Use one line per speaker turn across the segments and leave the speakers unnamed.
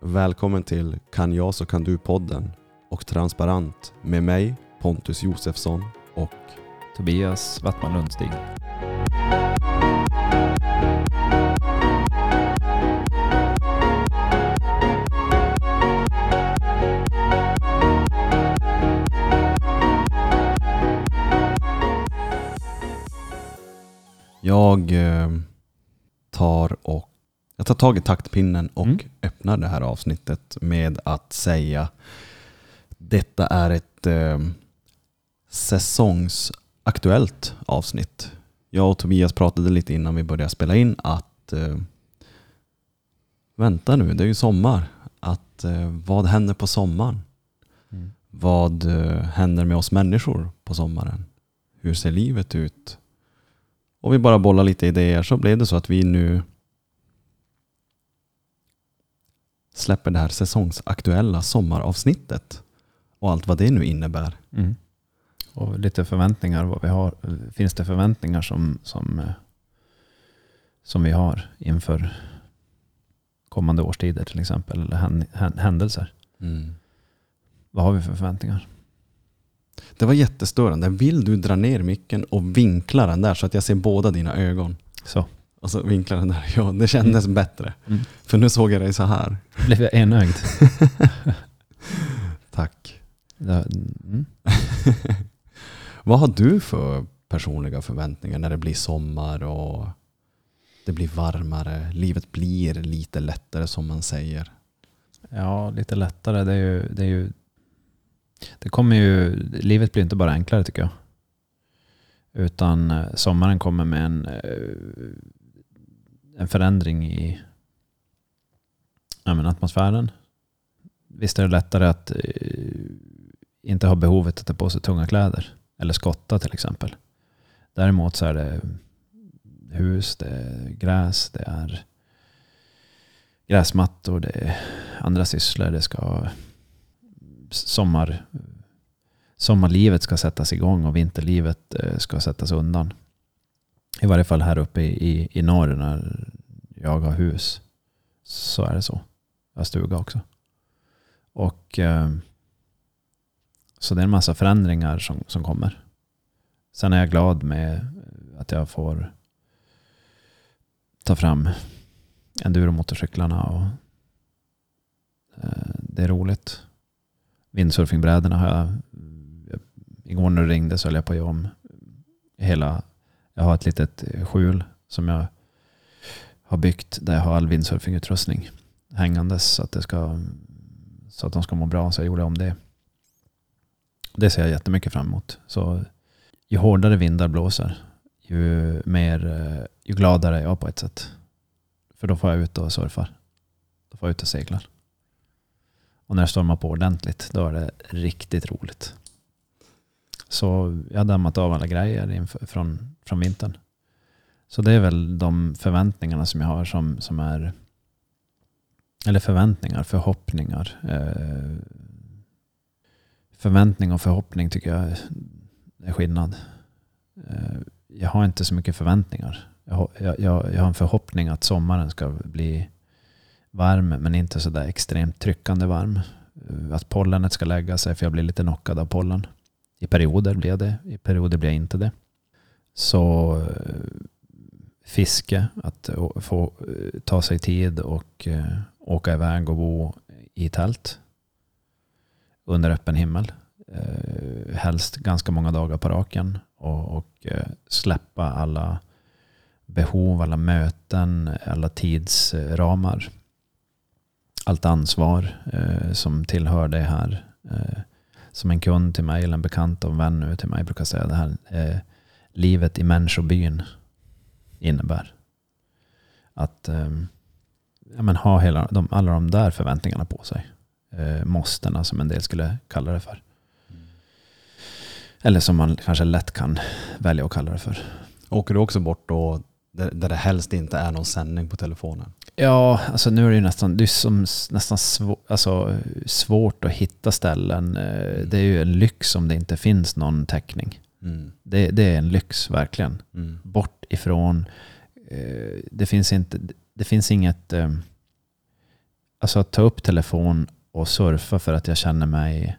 Välkommen till Kan jag så kan du-podden och Transparent med mig Pontus Josefsson och
Tobias Wattman Lundstig.
jag eh, tar och jag tar tag i taktpinnen och
Mm.
Öppnar det här avsnittet med att säga detta är ett eh, säsongsaktuellt avsnitt. Jag och Tobias pratade lite innan vi började spela in att eh, vänta nu, det är ju sommar. Att eh, vad händer på sommaren?
Mm.
Vad eh, händer med oss människor på sommaren? Hur ser livet ut? Och vi bara bollar lite idéer så blev det så att vi nu släpper det här säsongsaktuella sommaravsnittet och allt vad det nu innebär.
Mm. Och lite förväntningar. Vad vi har. Finns det förväntningar som, som, eh, som vi har inför kommande årstider till exempel? Eller hän- hän- händelser? Vad har vi för förväntningar?
Det var jättestörande. Vill du dra ner micken och vinkla den där så att jag ser båda dina ögon?
Så,
Och så vinkla den där. Ja, det kändes bättre.
Mm.
För nu såg jag dig så här.
blev jag enögd.
Tack.
Ja, Mm.
Vad har du för personliga förväntningar när det blir sommar och det blir varmare, livet blir lite lättare som man säger?
Ja, lite lättare. Det, är ju, det, är ju, det kommer ju, livet blir inte bara enklare tycker jag. Utan eh, sommaren kommer med en, eh, en förändring i ja, men atmosfären. Visst är det lättare att eh, inte ha behovet att ta på sig tunga kläder. Eller skotta till exempel. Däremot så är det hus, det är gräs, det är gräsmattor, det är andra sysslor. Det ska sommar, sommarlivet ska sättas igång och vinterlivet eh, ska sättas undan. I varje fall här uppe i, i, i norr när jag har hus. Så är det så. Jag har stuga också. Och eh, så det är en massa förändringar som, som kommer. Sen är jag glad med att jag får ta fram enduromotorcyklarna och eh, det är roligt. Windsurfingbrädorna har jag, igår när du ringde så höll jag på att göra om hela, jag har ett litet eh, skjul som jag har byggt där jag har all windsurfingutrustning hängandes så att, det ska, så att de ska må bra. Så jag gjorde om det. Det ser jag jättemycket fram emot. Så ju hårdare vindar blåser, ju, mer, eh, ju gladare är jag på ett sätt. För då får jag ut och surfar. Då får jag ut och seglar. Och när det stormar på ordentligt, då är det riktigt roligt. Så jag har dammat av alla grejer inför, från, från vintern. Så det är väl de förväntningarna som jag har som, som är eller förväntningar, förhoppningar. Eh, förväntning och förhoppning tycker jag är skillnad. Eh, jag har inte så mycket förväntningar. Jag har, jag, jag, jag har en förhoppning att sommaren ska bli varm men inte så där extremt tryckande varm. Eh, att pollenet ska lägga sig för jag blir lite knockad av pollen. I perioder blev det, i perioder blev inte det. Så eh, fiske, att få eh, ta sig tid och eh, åka iväg och bo i tält under öppen himmel. Eh, helst ganska många dagar på raken och, och släppa alla behov, alla möten, alla tidsramar. Allt ansvar eh, som tillhör det här. Eh, som en kund till mig eller en bekant och en vän nu till mig brukar säga det här. Eh, livet i människobyn innebär. Att eh, ja, men ha hela, de, alla de där förväntningarna på sig. Eh, måstena som en del skulle kalla det för. Eller som man kanske lätt kan välja att kalla det för.
Åker du också bort då där, där det helst inte är någon sändning på telefonen?
Ja, alltså nu är det ju nästan, det är som, nästan svå, alltså, svårt att hitta ställen. Eh, Det är ju en lyx om det inte finns någon täckning.
Mm.
Det, det är en lyx verkligen.
Mm.
Bort ifrån, eh, det finns, inte, det finns inget, eh, alltså att ta upp telefon och surfa för att jag känner mig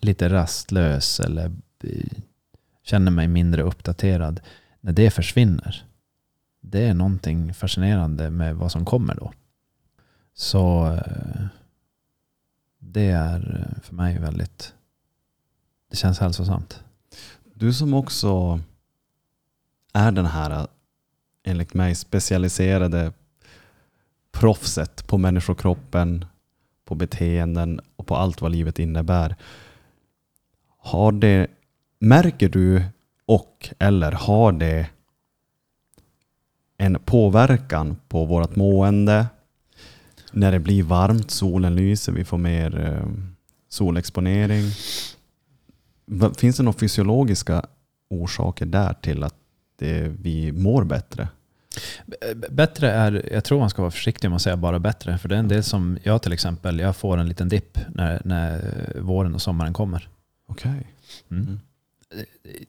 lite rastlös eller känner mig mindre uppdaterad. När det försvinner, det är någonting fascinerande med vad som kommer då. Så eh, det är eh, för mig väldigt, det känns hälsosamt.
Du som också är den här, eh, enligt mig, specialiserade proffset på människokroppen, på beteenden och på allt vad livet innebär. Har det, märker du och eller har det en påverkan på vårt mående när det blir varmt, solen lyser, vi får mer eh, solexponering. Finns det några fysiologiska orsaker där till att det, vi mår bättre?
Bättre är, jag tror man ska vara försiktig med att säga bara bättre. För det är en del som jag till exempel, jag får en liten dipp när, när våren och sommaren kommer.
Okej.
Mm.
Mm.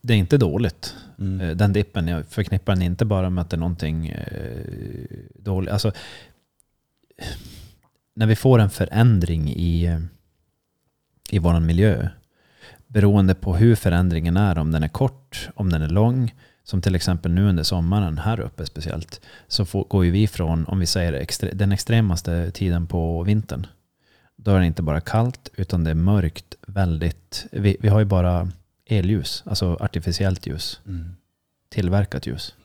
Det är inte dåligt.
Mm.
Eh, den dippen, jag förknippar den inte bara med att det är någonting eh, dåligt. Alltså, när vi får en förändring i, eh, i vår miljö, beroende på hur förändringen är, om den är kort, om den är lång, som till exempel nu under sommaren, här uppe speciellt, så får, går ju vi från, om vi säger extre, den extremaste tiden på vintern, då är det inte bara kallt, utan det är mörkt väldigt, vi, vi har ju bara elljus, alltså artificiellt ljus
Mm.
tillverkat ljus.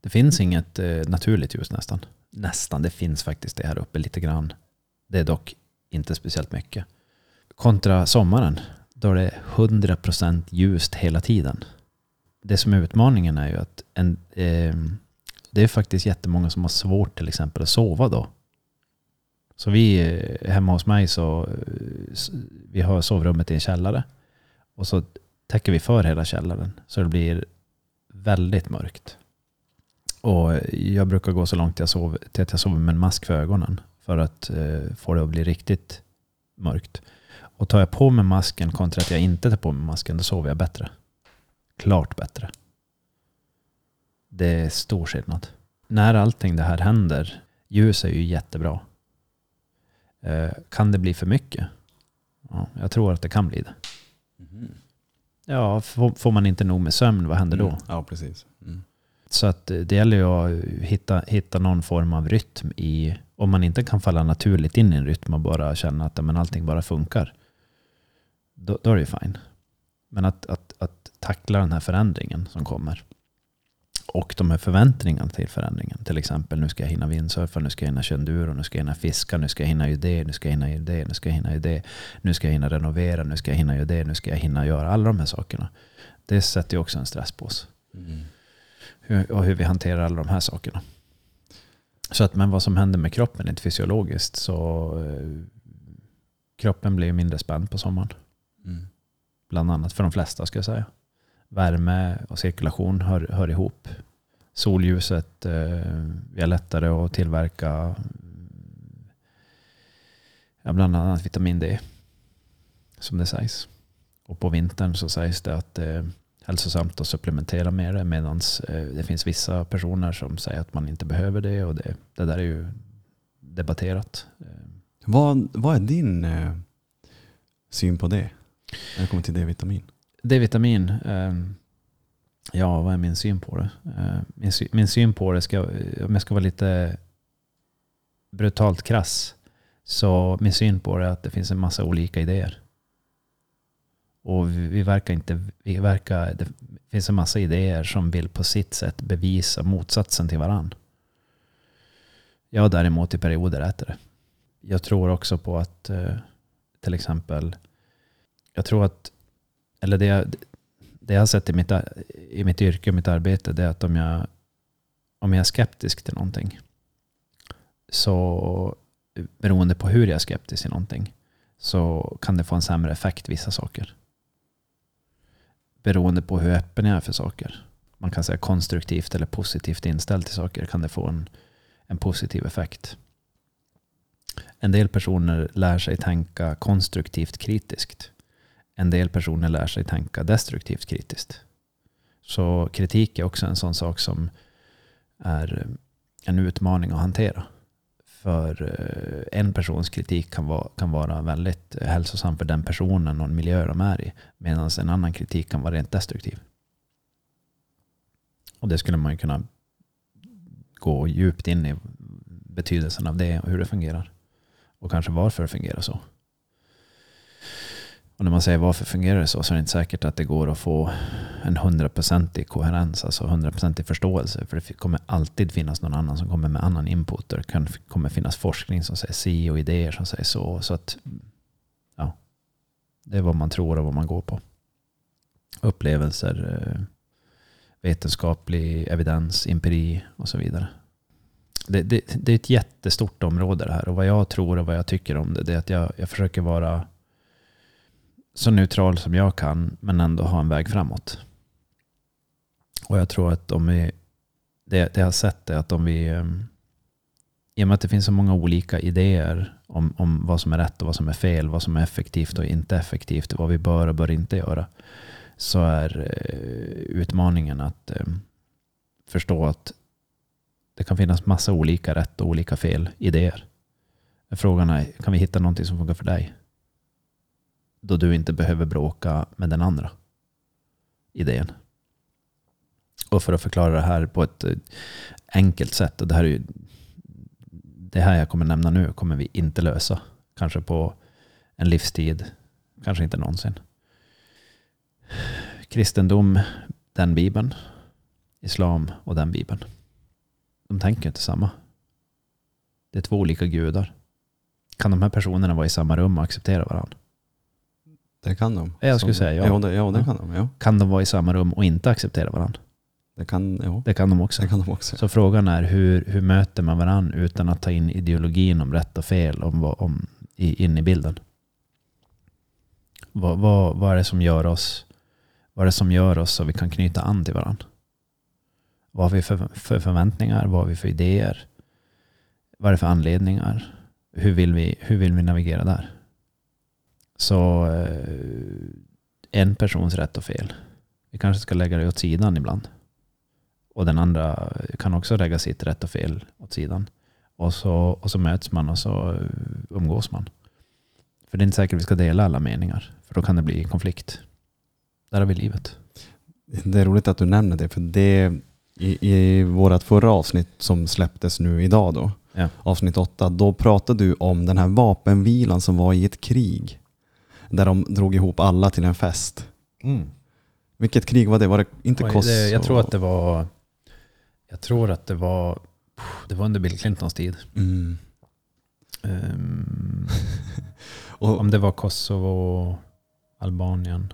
Det finns inget eh, naturligt ljus nästan. Nästan, det finns faktiskt det här uppe lite grann. Det är dock inte speciellt mycket. Kontra sommaren, då är det 100% ljust hela tiden. Det som är utmaningen är ju att en, eh, det är faktiskt jättemånga som har svårt till exempel att sova då. Så vi, eh, hemma hos mig så, eh, vi har sovrummet i en källare. Och så täcker vi för hela källaren så det blir väldigt mörkt. Och jag brukar gå så långt jag sover, till att jag sover med en mask för ögonen för att eh, få det att bli riktigt mörkt. Och tar jag på mig masken kontra att jag inte tar på mig masken, då sover jag bättre. Klart bättre. Det är stor skillnad. När allting det här händer, ljus är ju jättebra. Eh, kan det bli för mycket? Ja, jag tror att det kan bli det.
Mhm.
Ja, får, får man inte nog med sömn, vad händer då?
Mm. Ja, precis. Mm.
Så att det gäller ju att hitta, hitta någon form av rytm i, om man inte kan falla naturligt in i en rytm och bara känna att men allting bara funkar, då, då är det ju fine. Men att, att, att tackla den här förändringen som kommer och de här förväntningarna till förändringen. Till exempel nu ska jag hinna windsurfa, nu ska jag hinna köra enduro, nu ska jag hinna fiska, nu ska jag hinna göra det, nu ska jag hinna göra det, nu ska jag hinna göra det, nu ska jag hinna renovera, nu ska jag hinna göra det, nu ska jag hinna göra alla de här sakerna. Det sätter ju också en stress på oss
Mm.
hur, och hur vi hanterar alla de här sakerna. Så att, men vad som händer med kroppen rent fysiologiskt så eh, kroppen blir mindre spänd på sommaren.
Mm.
Bland annat för de flesta ska jag säga. Värme och cirkulation hör, hör ihop. Solljuset, eh, vi har lättare att tillverka mm, ja, bland annat vitamin D. Som det sägs. Och på vintern så sägs det att det är hälsosamt att supplementera med det. Medan eh, det finns vissa personer som säger att man inte behöver det. Och det, det där är ju debatterat.
Vad, vad är din eh, syn på det? När det kommer till D-vitamin.
D-vitamin. Eh, ja, vad är min syn på det? Eh, min, sy- min syn på det, ska, om jag ska vara lite brutalt krass. Så min syn på det är att det finns en massa olika idéer. Och vi, vi verkar inte, vi verkar, det finns en massa idéer som vill på sitt sätt bevisa motsatsen till varann. Jag däremot i perioder äter det. Jag tror också på att eh, till exempel, jag tror att, eller det jag, det jag har sett i mitt, i mitt yrke och mitt arbete, det är att om jag, om jag är skeptisk till någonting, så beroende på hur jag är skeptisk till någonting, så kan det få en sämre effekt vissa saker. Beroende på hur öppen jag är för saker. Man kan säga konstruktivt eller positivt inställd till saker kan det få en, en positiv effekt. En del personer lär sig tänka konstruktivt kritiskt. En del personer lär sig tänka destruktivt kritiskt. Så kritik är också en sån sak som är en utmaning att hantera. för eh, en persons kritik kan vara, kan vara väldigt hälsosam för den personen och den miljö de är i. Medan en annan kritik kan vara rent destruktiv. Och det skulle man ju kunna gå djupt in i betydelsen av det och hur det fungerar. Och kanske varför det fungerar så. Och när man säger varför fungerar det så så är det inte säkert att det går att få en hundraprocentig koherens, alltså hundraprocentig förståelse. För det kommer alltid finnas någon annan som kommer med annan input. Det kan, kommer finnas forskning som säger si och idéer som säger så. Så att, ja, det är vad man tror och vad man går på. Upplevelser, eh, vetenskaplig evidens, empiri och så vidare. Det, det, det, är ett jättestort område det här och vad jag tror och vad jag tycker om det, det är att jag, jag försöker vara så neutral som jag kan men ändå ha en väg framåt. Och jag tror att om vi, det, det jag har sett är att om vi, ehm, i och med att det finns så många olika idéer om, om vad som är rätt och vad som är fel, vad som är effektivt och inte effektivt, vad vi bör och bör inte göra, så är eh, utmaningen att ehm, förstå att det kan finnas massa olika rätt och olika fel idéer. Frågan är, kan vi hitta någonting som funkar för dig? Då du inte behöver bråka med den andra idén. Och för att förklara det här på ett eh, enkelt sätt, och det här är ju det här jag kommer nämna nu kommer vi inte lösa. Kanske på en livstid, kanske inte någonsin. Kristendom, den bibeln. Islam och den bibeln. De tänker inte samma. Det är två olika gudar. Kan de här personerna vara i samma rum och acceptera varandra?
Det kan de.
Jag skulle säga ja.
Ja, det, ja, det kan de. Ja.
Kan de vara i samma rum och inte acceptera varandra?
Det kan, ja,
Det kan de också.
det kan de också.
Så frågan är hur, hur möter man varandra utan att ta in ideologin om rätt och fel om, vad- om, i, in i bilden? Vad, vad, vad är det som gör oss vad är det som gör oss så vi kan knyta an till varandra? Vad har vi för, för förväntningar? Vad har vi för idéer? Vad är det för anledningar? Hur vill vi, hur vill vi navigera där? Så eh, en persons rätt och fel. Vi kanske ska lägga det åt sidan ibland. Och den andra kan också lägga sitt rätt och fel åt sidan. Och så, och så möts man och så eh, umgås man. För det är inte säkert att vi ska dela alla meningar. För då kan det bli konflikt. Där har vi livet.
Det är roligt att du nämner det, för det i, i vårt förra avsnitt som släpptes nu idag då,
Ja.
avsnitt åtta, då pratade du om den här vapenvilan som var i ett krig. Där de drog ihop alla till en fest. Vilket krig var det? Var det inte Kosovo?
jag tror att det var Jag tror att det var Det var under Bill Clintons tid.
Mm.
Ehm,
Och
om det var Kosovo, Albanien.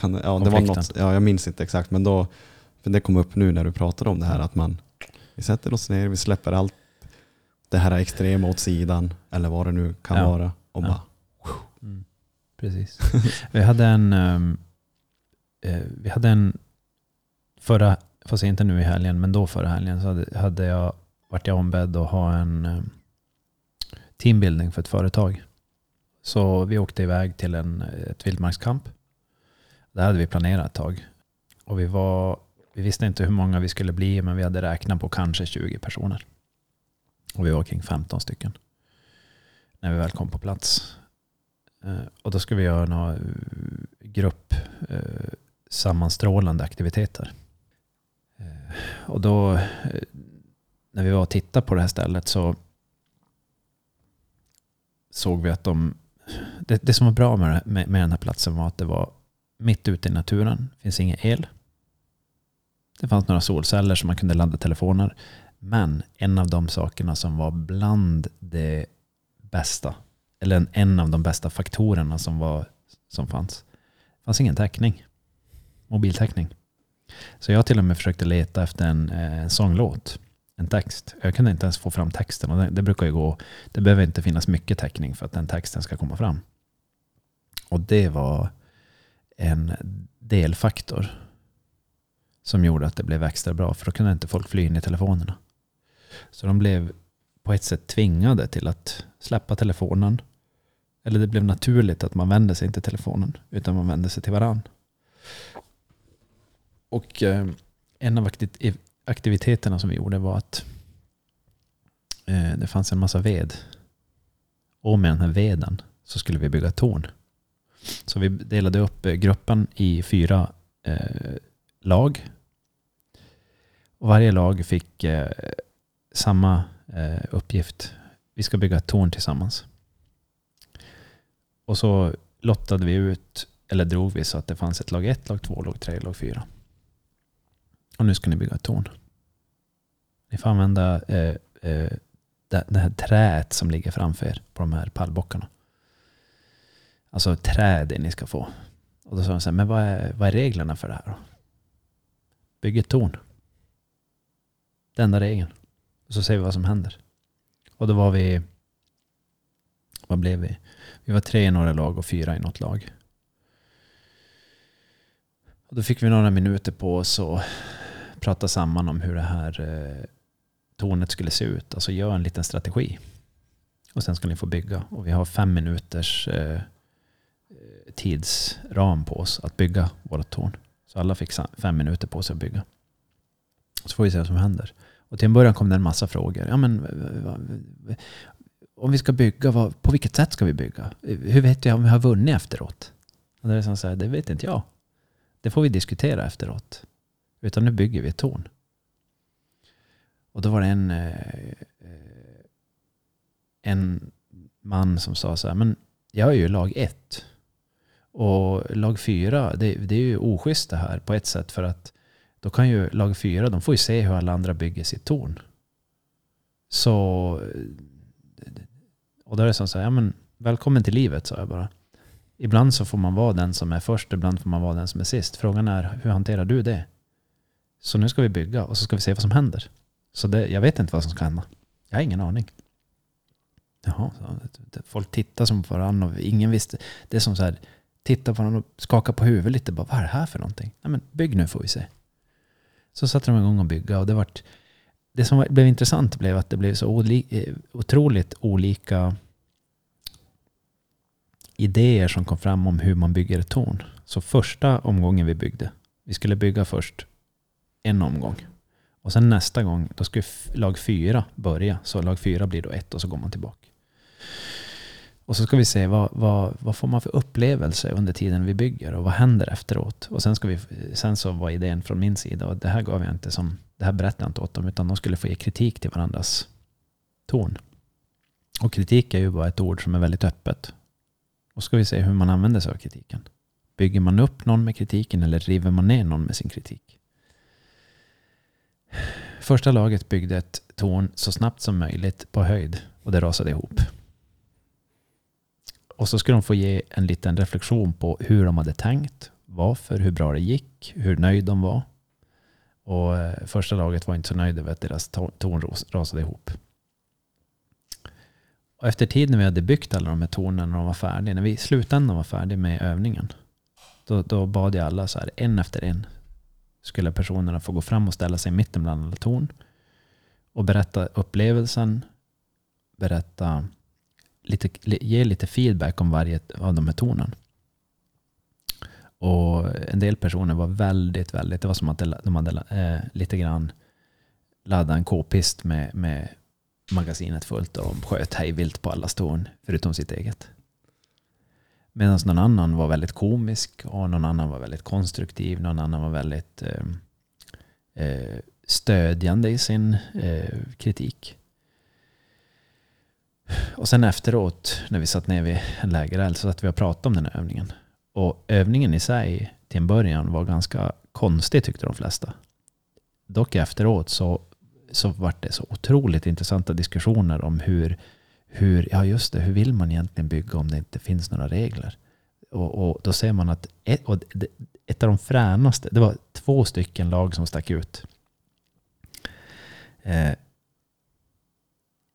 kan, ja, det var något, ja, jag minns inte exakt, men då, för det kom upp nu när du pratade om det här att man vi sätter oss ner, vi släpper allt det här extrema åt sidan, eller vad det nu kan
Ja.
vara. Och
Ja.
bara,
Mm, precis. vi hade en, um, eh, vi hade en förra, fast inte nu i helgen, men då förra helgen så hade, hade jag varit jag ombedd att ha en um, teambuilding för ett företag. Så vi åkte iväg till en, ett vildmarkskamp. Det hade vi planerat ett tag. Och vi, var, vi visste inte hur många vi skulle bli, men vi hade räknat på kanske 20 personer. Och vi var kring 15 stycken. När vi väl kom på plats. Eh, och då ska vi göra några eh, gruppsammanstrålande eh, aktiviteter. Och då när vi var och tittade på det här stället så såg vi att de... Det, det som var bra med, med, med den här platsen var att det var mitt ute i naturen. Det finns ingen el. Det fanns några solceller som man kunde ladda telefoner. Men en av de sakerna som var bland det bästa, eller en, en av de bästa faktorerna som, var, som fanns, det fanns ingen täckning. Mobiltäckning. Så jag till och med försökte leta efter en, eh, en sånglåt, en text. Jag kunde inte ens få fram texten och det, det brukar ju gå, det behöver inte finnas mycket täckning för att den texten ska komma fram. Och det var en delfaktor som gjorde att det blev extra bra för då kunde inte folk fly in i telefonerna. Så de blev på ett sätt tvingade till att släppa telefonen. Eller det blev naturligt att man vände sig inte till telefonen utan man vände sig till varann. Och eh, en av aktiviteterna som vi gjorde var att Eh, det fanns en massa ved. Och med den här veden så skulle vi bygga torn. Så vi delade upp gruppen i fyra eh, lag. Och varje lag fick eh, samma Eh, uppgift. Vi ska bygga ett torn tillsammans. Och så lottade vi ut, eller drog vi så att det fanns ett lag 1, lag 2, lag 3, lag 4. Och nu ska ni bygga ett torn. Ni får använda eh, eh, det, det här träet som ligger framför er på de här pallbockarna. Alltså trädet ni ska få. Och då sa de så här, men vad är, vad är reglerna för det här då? Bygg ett torn. Den enda regeln. Så ser vi vad som händer. Och då var vi, vad blev vi? Vi var tre i några lag och fyra i något lag. Och då fick vi några minuter på oss att prata samman om hur det här eh, tornet skulle se ut. Alltså göra en liten strategi. Och sen ska ni få bygga. Och vi har fem minuters eh, tidsram på oss att bygga vårt torn. Så alla fick fem minuter på sig att bygga. Så får vi se vad som händer. Och till en början kom det en massa frågor. Ja, men, om vi ska bygga, vad, på vilket sätt ska vi bygga? Hur vet jag om vi har vunnit efteråt? Och det, är som så här, det vet inte jag. Det får vi diskutera efteråt. Utan nu bygger vi ett torn. Och då var det en, eh, eh, en man som sa så här, men jag är ju lag ett. Och lag fyra, det, det är ju oschysst det här på ett sätt. För att då kan ju lag fyra, de får ju se hur alla andra bygger sitt torn. Så... Eh, och då är det som så här, ja men välkommen till livet sa jag bara. Ibland så får man vara den som är först, ibland får man vara den som är sist. Frågan är, hur hanterar du det? Så nu ska vi bygga och så ska vi se vad som händer. Så det, jag vet inte vad som ska hända. Jag har ingen aning. Jaha, folk tittar som på varandra och ingen visste. Det är som så här, titta på varandra och skaka på huvudet lite. Bara, vad är det här för någonting? Nej, men bygg nu får vi se. Så satte de igång och bygga och det vart det som blev intressant blev att det blev så oli, eh, otroligt olika idéer som kom fram om hur man bygger ett torn. Så första omgången vi byggde, vi skulle bygga först en omgång. Och sen nästa gång, då skulle lag fyra börja. Så lag fyra blir då ett och så går man tillbaka. Och så ska vi se vad, vad, vad får man för upplevelse under tiden vi bygger och vad händer efteråt. Och sen, ska vi, sen så var idén från min sida, och det här gav jag inte som, det här berättade jag inte åt dem, utan de skulle få ge kritik till varandras torn. Och kritik är ju bara ett ord som är väldigt öppet. Och så ska vi se hur man använder sig av kritiken. Bygger man upp någon med kritiken eller river man ner någon med sin kritik? Första laget byggde ett torn så snabbt som möjligt på höjd och det rasade ihop. Och så skulle de få ge en liten reflektion på hur de hade tänkt, varför, hur bra det gick, hur nöjd de var. Och eh, första laget var inte så nöjda över att deras torn rasade ihop. Och efter tid när vi hade byggt alla de här tornen och de var färdiga, när vi i slutändan var färdiga med övningen, då, då bad jag alla så här, en efter en, skulle personerna få gå fram och ställa sig mitten bland alla torn och berätta upplevelsen, berätta lite, ge lite feedback om varje av de här tornen. Och en del personer var väldigt, väldigt, det var som att de hade eh, lite grann laddat en k-pist med, med magasinet fullt och sköt hejvilt på alla torn förutom sitt eget. Medan någon annan var väldigt komisk och någon annan var väldigt konstruktiv. Någon annan var väldigt eh, eh, stödjande i sin eh, kritik. Och sen efteråt när vi satt ner vid en lägereld så att vi och pratade om den här övningen. Och övningen i sig till en början var ganska konstig tyckte de flesta. Dock efteråt så, så var det så otroligt intressanta diskussioner om hur, hur, ja just det, hur vill man egentligen bygga om det inte finns några regler? Och, och då ser man att ett, och ett av de fränaste, det var två stycken lag som stack ut. Eh,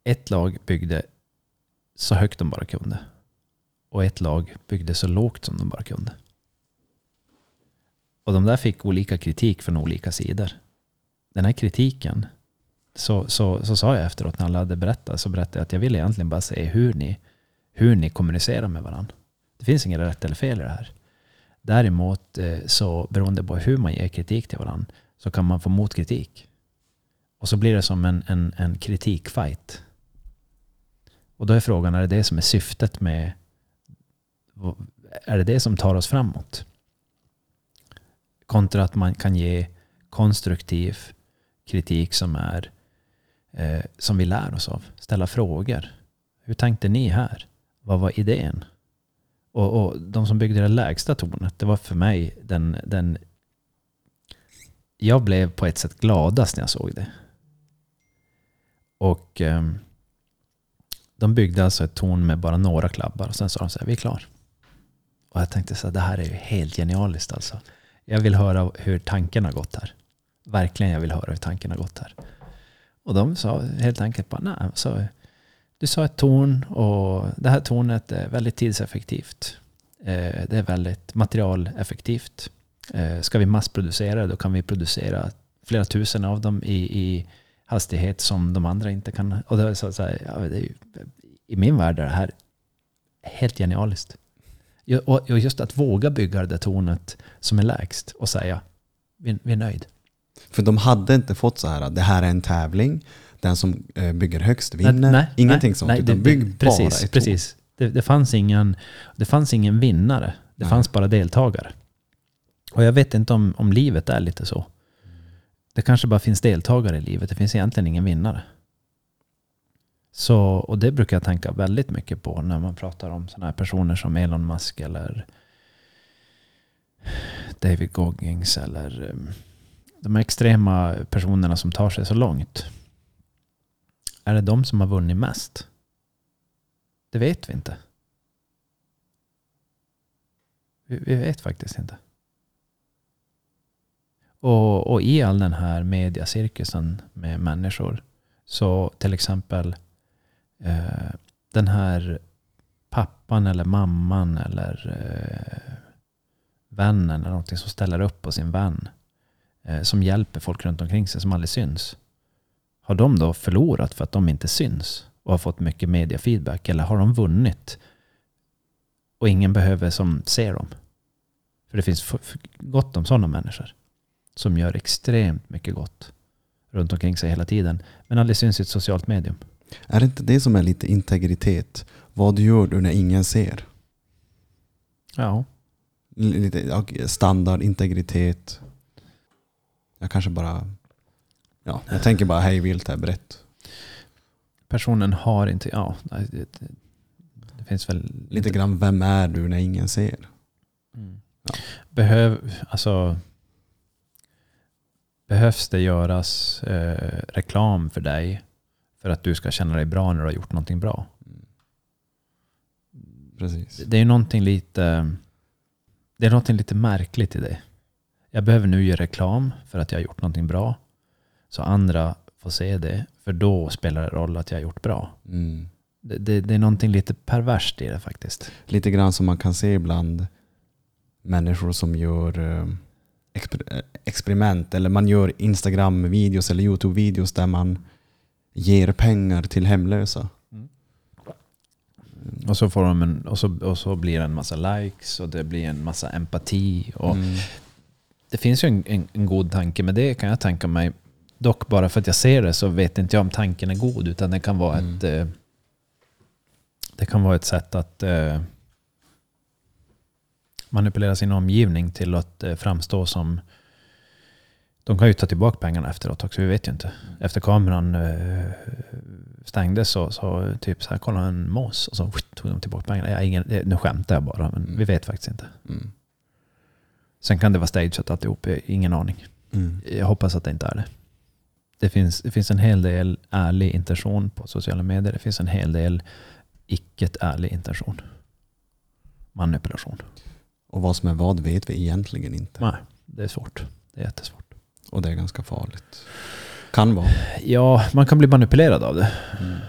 ett lag byggde så högt de bara kunde. Och ett lag byggde så lågt som de bara kunde. Och de där fick olika kritik från olika sidor. Den här kritiken, så, så, så sa jag efteråt när alla hade berättat, så berättade jag att jag vill egentligen bara se hur ni, hur ni kommunicerar med varandra. Det finns inget rätt eller fel i det här. Däremot eh, så beroende på hur man ger kritik till varandra så kan man få motkritik. Och så blir det som en, en, en kritikfight och då är frågan, är det det som är syftet med... Är det det som tar oss framåt? Kontra att man kan ge konstruktiv kritik som är eh, som vi lär oss av. Ställa frågor. Hur tänkte ni här? Vad var idén? Och, och de som byggde det lägsta tornet, det var för mig den, den... Jag blev på ett sätt gladast när jag såg det. Och eh, de byggde alltså ett torn med bara några klabbar och sen sa de så här, vi är klar. Och jag tänkte så här, det här är ju helt genialiskt alltså. Jag vill höra hur tanken har gått här. Verkligen, jag vill höra hur tanken har gått här. Och de sa helt enkelt bara, nej, så, du sa ett torn och det här tornet är väldigt tidseffektivt. Eh, det är väldigt materialeffektivt. Eh, ska vi massproducera då kan vi producera flera tusen av dem i, i hastighet som de andra inte kan. Och det så, så här, ja, det är ju, I min värld är det här helt genialiskt. Och just att våga bygga det där tornet som är lägst och säga vi, vi är nöjd.
För de hade inte fått så här, det här är en tävling, den som eh, bygger högst vinner. Nej, Ingenting nej, sånt, nej, utan det, bygg
precis,
bara ett
precis. Det, det, fanns ingen, det fanns ingen vinnare, det nej. fanns bara deltagare. Och jag vet inte om, om livet är lite så. Det kanske bara finns deltagare i livet, det finns egentligen ingen vinnare. Så, och det brukar jag tänka väldigt mycket på när man pratar om sådana här personer som Elon Musk eller David Goggins eller ehm, de här extrema personerna som tar sig så långt. Är det de som har vunnit mest? Det vet vi inte. Vi, vi vet faktiskt inte. Och, och, i all den här mediacirkusen med människor så till exempel eh, den här pappan eller mamman eller eh, vännen eller någonting som ställer upp på sin vän eh, som hjälper folk runt omkring sig som aldrig syns. Har de då förlorat för att de inte syns och har fått mycket mediafeedback eller har de vunnit och ingen behöver som ser dem? För det finns gott om sådana människor som gör extremt mycket gott runt omkring sig hela tiden men aldrig syns i ett socialt medium.
Är det inte det som är lite integritet? Vad gör du när ingen ser?
Ja.
Lite standard, integritet. Jag kanske bara... Ja, jag tänker bara hej vilt här brett.
Personen har inte... Ja, det, det, finns väl...
Lite inte. grann, vem är du när ingen ser?
Mm. Ja. Behöv, alltså, behövs det göras eh, reklam för dig för att du ska känna dig bra när du har gjort någonting bra?
Precis.
Det är någonting lite, det är någonting lite märkligt i det. Jag behöver nu göra reklam för att jag har gjort någonting bra. Så andra får se det. För då spelar det roll att jag har gjort bra.
Mm.
Det, det, det, är någonting lite perverst i det faktiskt.
Lite grann som man kan se ibland människor som gör eh, exper experiment. Eller man gör Instagram-videos eller YouTube-videos där man ger pengar till hemlösa. Mm.
Och, så får de en, och, så, och så blir det en massa likes och det blir en massa empati. Och mm. Det finns ju en, en, en, god tanke med det kan jag tänka mig. Dock bara för att jag ser det så vet inte jag om tanken är god. Utan det kan vara, mm. ett, eh, det kan vara ett sätt att eh, manipulera sin omgivning till att eh, framstå som de kan ju ta tillbaka pengarna efteråt också, vi vet ju inte. Efter kameran eh, stängdes så, så typ så här, kolla en mås och så tog de tillbaka pengarna. Jag, ingen, nu skämtar jag bara, men mm. vi vet faktiskt inte.
Mm.
Sen kan det vara stageat alltihop, ingen aning.
Mm.
Jag hoppas att det inte är det. Det finns, det finns en hel del ärlig intention på sociala medier. Det finns en hel del icke ärlig intention. Manipulation.
Och vad som är vad vet vi egentligen inte.
Nej, det är svårt. Det är jättesvårt.
Och det är ganska farligt. Kan vara.
Ja, man kan bli manipulerad av det. Mm.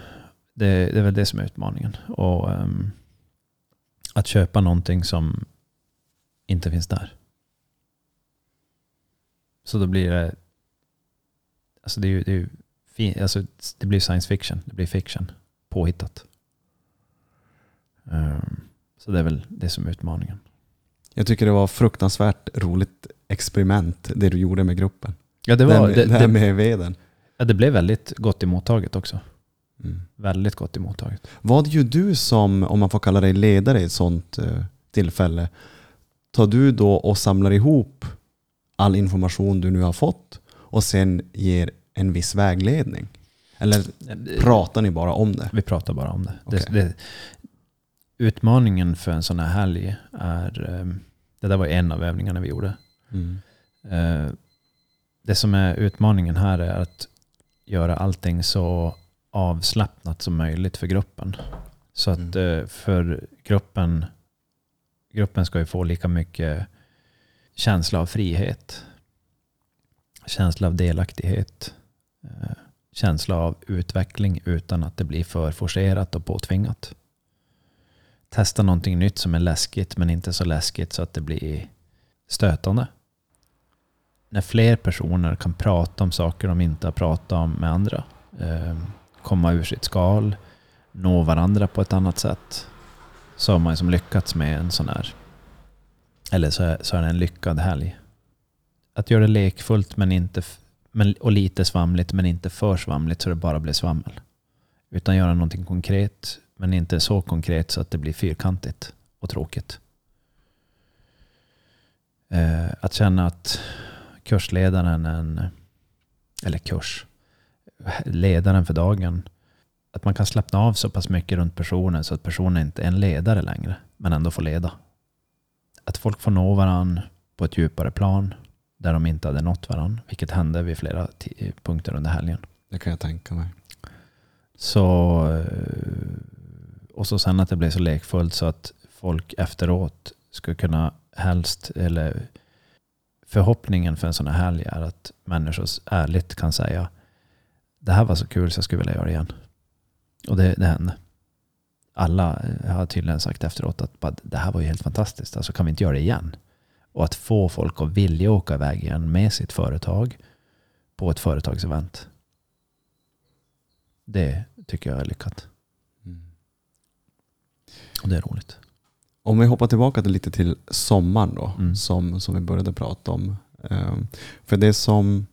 Det, det, är väl det som är utmaningen. Och um, Att köpa någonting som inte finns där. Så då blir det... Alltså det, är det, är fin, alltså det blir science fiction. Det blir fiction. Påhittat. Um, så det är väl det som är utmaningen.
Jag tycker det var fruktansvärt roligt experiment, det du gjorde med gruppen.
Ja, det var...
Det, det, det med veden.
Ja, det blev väldigt gott emottaget också.
Mm.
Väldigt gott emottaget.
Vad gör du som, om man får kalla dig ledare i ett sånt eh, tillfälle? Tar du då och samlar ihop all information du nu har fått och sen ger en viss vägledning? Eller pratar ni bara om det?
Vi pratar bara om det.
Okej.
det, det utmaningen för en sån här helg är, eh, det där var en av övningarna vi gjorde.
Mm.
Eh, Det som är utmaningen här är att göra allting så avslappnat som möjligt för gruppen. Så att
Mm.
eh, för gruppen, gruppen ska ju få lika mycket känsla av frihet, känsla av delaktighet, eh, känsla av utveckling utan att det blir för forcerat och påtvingat. Testa någonting nytt som är läskigt men inte så läskigt så att det blir stötande. När fler personer kan prata om saker de inte har pratat om med andra, ehm, komma ur sitt skal, nå varandra på ett annat sätt, så har man ju som lyckats med en sån här, eller så är, så är det en lyckad helg. Att göra det lekfullt men inte, men, och lite svamligt men inte för svamligt så det bara blir svammel. Utan göra någonting konkret men inte så konkret så att det blir fyrkantigt och tråkigt. Eh, att känna att kursledaren, en, eller kurs, ledaren för dagen, att man kan slappna av så pass mycket runt personen så att personen inte är en ledare längre, men ändå får leda. Att folk får nå varandra på ett djupare plan där de inte hade nått varandra, vilket hände vid flera punkter under helgen.
Det kan jag tänka mig.
Så, eh, och så sen att det blev så lekfullt så att folk efteråt skulle kunna helst, eller förhoppningen för en sån här helg är att människor ärligt kan säga det här var så kul så jag skulle vilja göra det igen. Och det, det hände. Alla eh, har tydligen sagt efteråt att det här var ju helt fantastiskt, alltså kan vi inte göra det igen? Och att få folk att vilja åka iväg igen med sitt företag på ett företagsevent. Det tycker jag är lyckat. Det är roligt.
Om vi hoppar tillbaka till lite till sommaren då,
Mm.
som, som vi började prata om. Ehm, för det som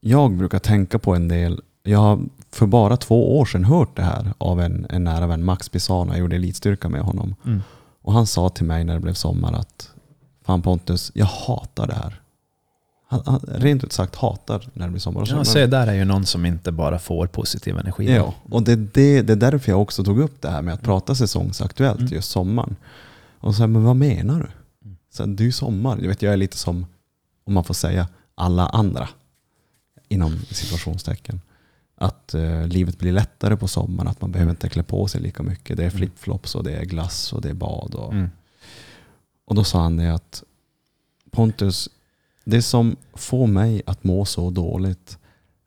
jag brukar tänka på en del, jag har för bara två år sedan hört det här av en, en nära vän, Max Pisana, jag gjorde elitstyrka med honom.
Mm.
Och han sa till mig när det blev sommar att Fan Pontus, jag hatar det här. Han, han rent ut sagt hatar när det blir sommar. Och så-
Ja, se, där är ju någon som inte bara får positiv energi.
Ja, och det, är det, det är därför jag också tog upp det här med att prata säsongsaktuellt
Mm.
just sommaren. Och så här, men vad menar du? Så här, det är ju sommar. Jag, vet, jag är lite som, om man får säga, alla andra. Inom situationstecken. Att eh, livet blir lättare på sommaren, att man behöver inte klä på sig lika mycket. Det är
Mm.
flipflops och det är glass och det är bad. Och,
Mm.
och då sa han det att Pontus, det som får mig att må så dåligt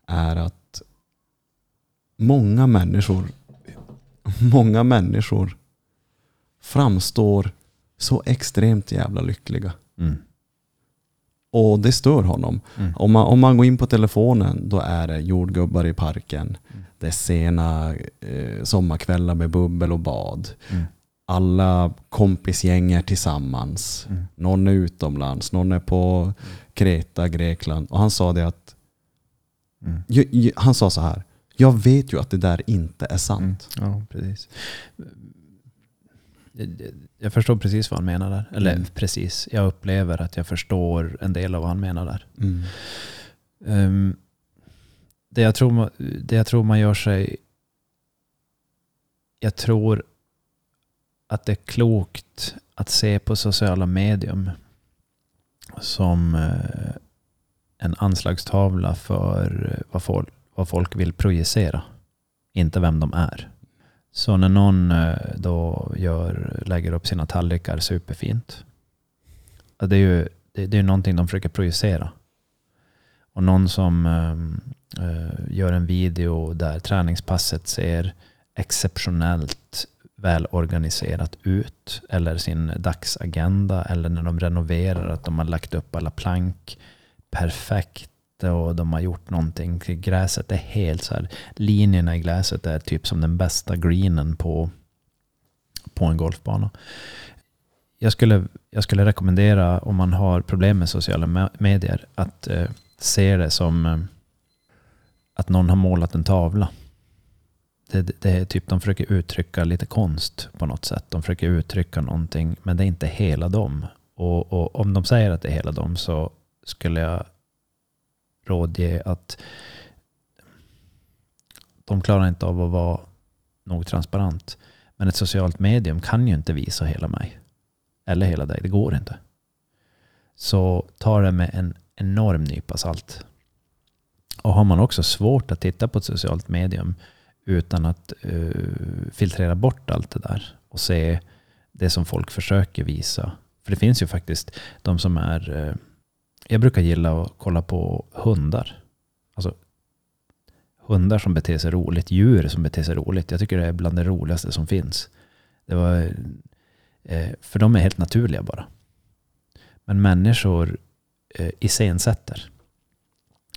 är att många människor, många människor framstår så extremt jävla lyckliga.
Mm.
Och det stör honom.
Mm.
Om man, om man går in på telefonen då är det jordgubbar i parken.
Mm.
Det är sena eh, sommarkvällar med bubbel och bad.
Mm.
Alla kompisgäng är tillsammans.
Mm.
Någon är utomlands, någon är på Kreta, Grekland. Och han sa det att,
Mm.
ju- ju- han sa så här, jag vet ju att det där inte är sant.
Mm. Ja, precis. Jag- Jag förstår precis vad han menar där. Eller
Mm.
precis, jag upplever att jag förstår en del av vad han menar där.
Mm.
Ehm, det, jag tror, det jag tror man gör sig... Jag tror att det är klokt att se på sociala medium som eh, en anslagstavla för eh, vad folk, vad folk vill projicera. Inte vem de är. Så när någon eh, då gör, lägger upp sina tallrikar superfint. Det är ju det, det är någonting de försöker projicera. Och någon som gör en video där träningspasset ser exceptionellt välorganiserat ut. Eller sin dagsagenda. Eller när de renoverar att de har lagt upp alla plank perfekt. Och de har gjort någonting. Gräset är helt så här. Linjerna i gräset är typ som den bästa greenen på, på en golfbana. Jag skulle, jag skulle rekommendera om man har problem med sociala medier att eh, se det som, eh, att någon har målat en tavla. Det, det, är typ, de försöker uttrycka lite konst på något sätt. De försöker uttrycka någonting, men det är inte hela dem. Och, och om de säger att det är hela dem så skulle jag rådge att de klarar inte av att vara nog transparent. Men ett socialt medium kan ju inte visa hela mig. Eller hela dig. Det går inte. Så ta det med en enorm nypa salt. Och har man också svårt att titta på ett socialt medium utan att uh, filtrera bort allt det där och se det som folk försöker visa. För det finns ju faktiskt de som är... Uh, jag brukar gilla att kolla på hundar. Alltså hundar som beter sig roligt, djur som beter sig roligt. Jag tycker det är bland det roligaste som finns. Det var, uh, för de är helt naturliga bara. Men människor eh, iscensätter.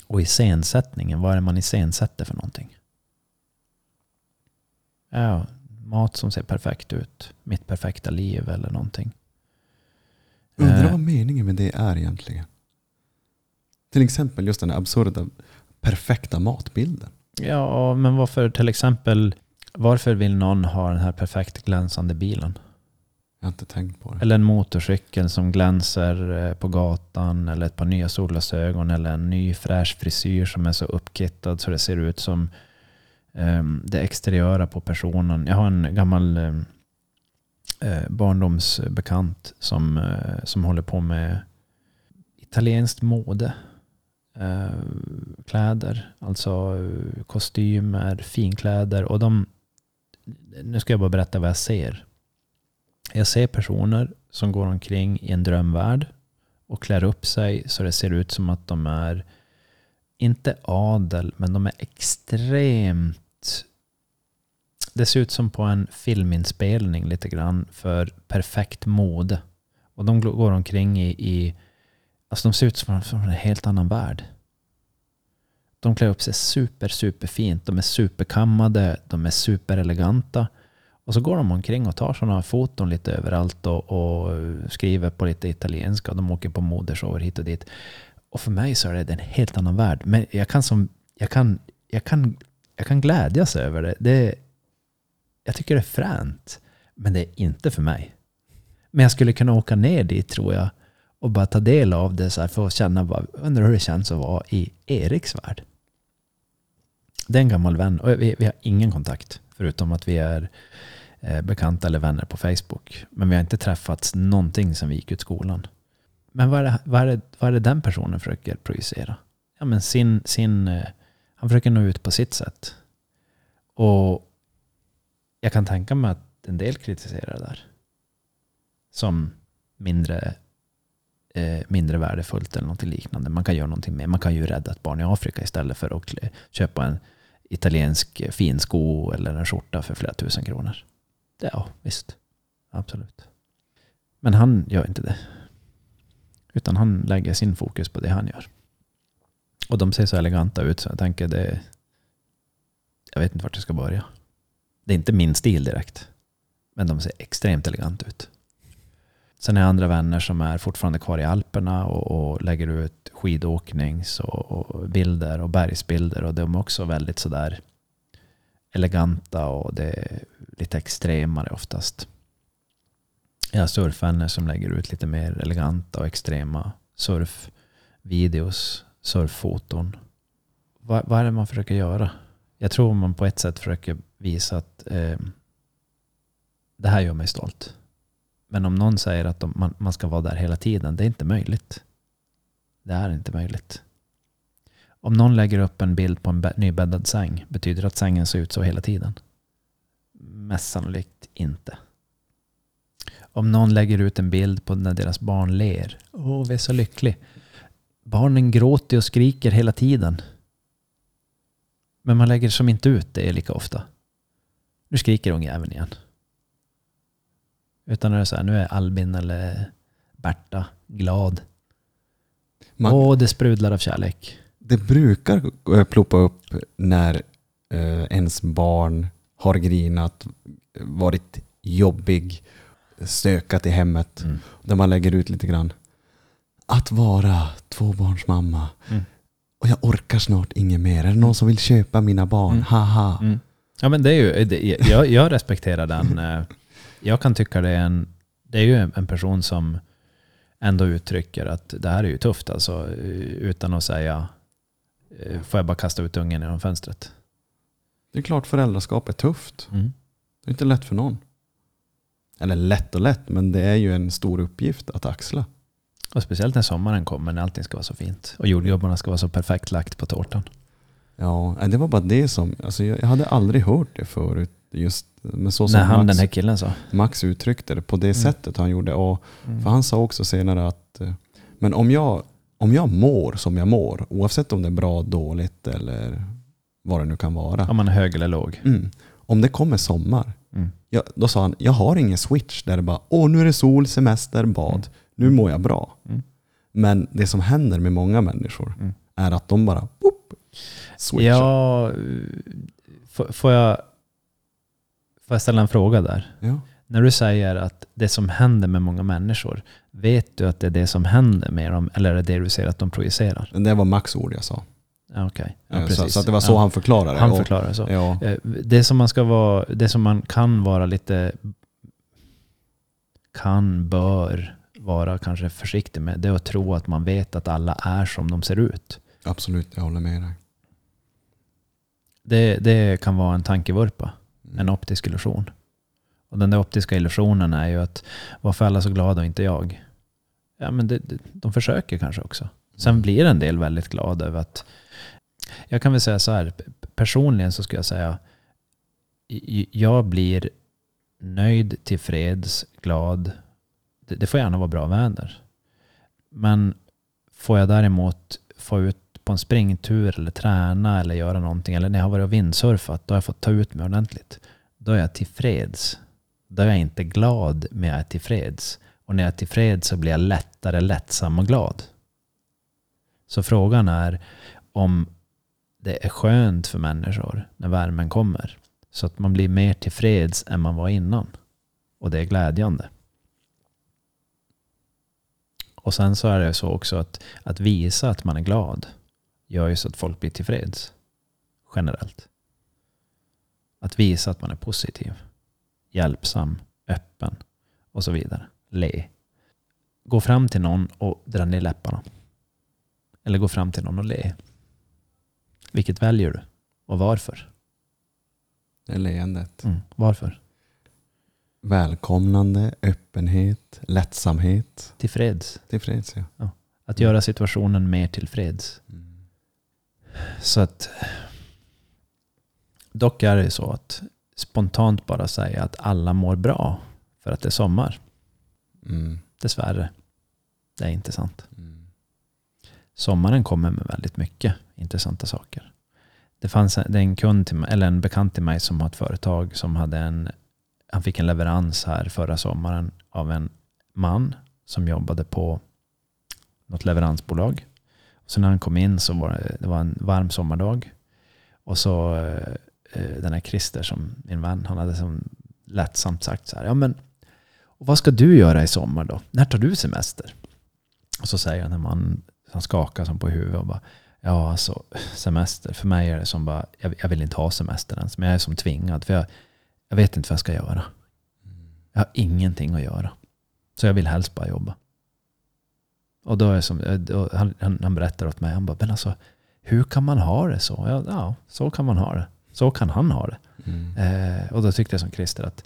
Och iscensättningen, vad är det man iscensätter för någonting? Ja, mat som ser perfekt ut. Mitt perfekta liv eller någonting.
Undrar
Eh.
vad meningen med det är egentligen. Till exempel just den här absurda perfekta matbilden.
Ja, men varför till exempel, varför vill någon ha den här perfekt glänsande bilen?
Jag har inte tänkt på det.
Eller en motorcykel som glänser eh, på gatan, eller ett par nya solglasögon, eller en ny fräsch frisyr som är så uppkittad så det ser ut som Ehm, det exteriöra på personen. Jag har en gammal ehm, eh, barndomsbekant som, eh, som håller på med italienskt mode. Eh, kläder, alltså eh, kostymer, finkläder. Och de, nu ska jag bara berätta vad jag ser. Jag ser personer som går omkring i en drömvärld och klär upp sig så det ser ut som att de är, inte adel, men de är extremt... Det ser ut som på en filminspelning lite grann för perfekt mode. Och de går omkring i, i alltså de ser ut som från en helt annan värld. De klär upp sig super, super fint. De är superkammade, de är supereleganta. Och så går de omkring och tar sådana foton lite överallt och, och skriver på lite italienska. Och de åker på modershower hit och dit. Och för mig så är det en helt annan värld. Men jag kan, som, jag kan, jag kan, jag kan glädjas över det. det. Jag tycker det är fränt. Men det är inte för mig. Men jag skulle kunna åka ner dit tror jag. Och bara ta del av det så här för att känna, bara, undrar hur det känns att vara i Eriks värld. Det är en gammal vän och vi, vi har ingen kontakt. Förutom att vi är eh, bekanta eller vänner på Facebook. Men vi har inte träffats någonting sedan vi gick ut skolan. Men vad är det, vad är det, vad är det den personen försöker projicera? Ja, men sin, sin, eh, han försöker nå ut på sitt sätt. Och jag kan tänka mig att en del kritiserar det där. Som mindre, eh, mindre värdefullt eller något liknande. Man kan göra någonting mer. Man kan ju rädda ett barn i Afrika istället för att köpa en italiensk fin sko eller en skjorta för flera tusen kronor. Det, ja, visst. Absolut. Men han gör inte det. Utan han lägger sin fokus på det han gör. Och de ser så eleganta ut så jag tänker det... Jag vet inte vart jag ska börja. Det är inte min stil direkt. Men de ser extremt eleganta ut. Sen är jag andra vänner som är fortfarande kvar i Alperna och, och lägger ut skidåknings och, och bilder och bergsbilder. Och de är också väldigt sådär eleganta och det är lite extremare oftast. Jag har surfvänner som lägger ut lite mer eleganta och extrema surfvideos, surffoton. Vad, vad är det man försöker göra? Jag tror man på ett sätt försöker visa att eh, det här gör mig stolt. Men om någon säger att de, man, man ska vara där hela tiden, det är inte möjligt. Det är inte möjligt. Om någon lägger upp en bild på en nybäddad säng, betyder det att sängen ser ut så hela tiden? Mest sannolikt inte. Om någon lägger ut en bild på när deras barn ler. Åh, vi är så lycklig. Barnen gråter och skriker hela tiden. Men man lägger som inte ut det lika ofta. Nu skriker ungjäveln igen. Utan när det är så här, nu är Albin eller Berta glad.
Man,
Åh, det sprudlar av kärlek.
Det brukar eh, ploppa upp när eh, ens barn har grinat, varit jobbig, stökat i hemmet.
Mm.
Där man lägger ut lite grann. Att vara tvåbarnsmamma.
Mm.
Och jag orkar snart inget mer. Är det någon som vill köpa mina barn?
Mm.
Haha.
Mm. Ja, men det är ju, det, jag, jag respekterar den. eh, Jag kan tycka det är en, det är ju en- person som ändå uttrycker att det här är ju tufft alltså, eh, utan att säga eh, får jag bara kasta ut ungen genom fönstret.
Det är klart föräldraskap är tufft.
Mm.
Det är inte lätt för någon. Eller lätt och lätt, men det är ju en stor uppgift att axla.
Och speciellt när sommaren kommer när allting ska vara så fint och jordgubbarna ska vara så perfekt lagt på tårtan.
Ja, det var bara det som, alltså jag jag hade aldrig hört det förut. Just, men så som
när han,
Max,
den här killen sa.
Max uttryckte det på det
Mm.
sättet han gjorde. Och
Mm.
För han sa också senare att eh, men om jag, om jag mår som jag mår, oavsett om det är bra, dåligt eller vad det nu kan vara.
Om man är hög eller låg.
Mm, om det kommer sommar,
Mm.
ja, då sa han, jag har ingen switch där det bara, åh nu är det sol, semester, bad,
Mm.
Nu mår jag bra.
Mm.
Men det som händer med många människor
Mm.
är att de bara, boop, switchar.
Ja, får, jag, får jag ställa en fråga där?
Ja.
När du säger att det som händer med många människor, vet du att det är det som händer med dem eller är det det du ser att de projicerar?
Det var Max ord jag sa.
Okej, ja,
Eh, så, så att det var så
ja.
han förklarade.
han förklarar så.
Ja,
Eh, Det som man ska vara, det som man kan vara lite, kan, bör vara kanske försiktig med, det är att tro att man vet att alla är som de ser ut.
absolut, jag håller med dig.
Det, det kan vara en tankevurpa,
Mm.
en optisk illusion. Och den där optiska illusionen är ju att varför är alla så glada och inte jag? Ja, men det, det, de försöker kanske också. Sen blir en del väldigt glada över att... Jag kan väl säga så här, personligen så ska jag säga, jag blir nöjd, tillfreds, glad. Det, det får gärna vara bra väder. Men får jag däremot få ut på en springtur eller träna eller göra någonting, eller när jag har varit och vindsurfat, då har jag fått ta ut mig ordentligt. Då är jag tillfreds. Då är jag inte glad, men jag är tillfreds. Och när jag är tillfreds så blir jag lättare lättsam och glad. Så frågan är om det är skönt för människor när värmen kommer. Så att man blir mer tillfreds än man var innan. Och det är glädjande. Och sen så är det så också att, att visa att man är glad gör ju så att folk blir tillfreds. Generellt. Att visa att man är positiv, hjälpsam, öppen och så vidare. Le. Gå fram till någon och dra ner läpparna. Eller gå fram till någon och le. Vilket väljer du? Och varför?
Det är leendet.
Mm. Varför?
Välkomnande, öppenhet, lättsamhet.
Tillfreds.
Tillfreds ja.
Att göra situationen mer tillfreds.
Mm.
Så att dock är det så att spontant bara säga att alla mår bra för att det är sommar.
Mm.
Dessvärre. Det är inte sant.
Mm.
Sommaren kommer med väldigt mycket intressanta saker. Det fanns en, det är en kund till mig, eller en bekant till mig som har ett företag som hade en, han fick en leverans här förra sommaren av en man som jobbade på något leveransbolag. Så när han kom in så var det, det var en varm sommardag. Och så eh, eh den här Christer som min vän, han hade som lättsamt sagt så här, ja men och vad ska du göra i sommar då? När tar du semester? Och så säger den här man han skakar som på huvudet och bara, ja alltså semester, för mig är det som bara, jag, jag vill inte ha semester ens, men jag är som tvingad, för jag, jag vet inte vad jag ska göra. Jag har ingenting att göra. Så jag vill helst bara jobba. Och då är som, eh, han, han, han berättar åt mig, han bara, men alltså hur kan man ha det så? Ja, ja så kan man ha det. Så kan han ha det.
Mm.
Eh, och då tyckte jag som Christer att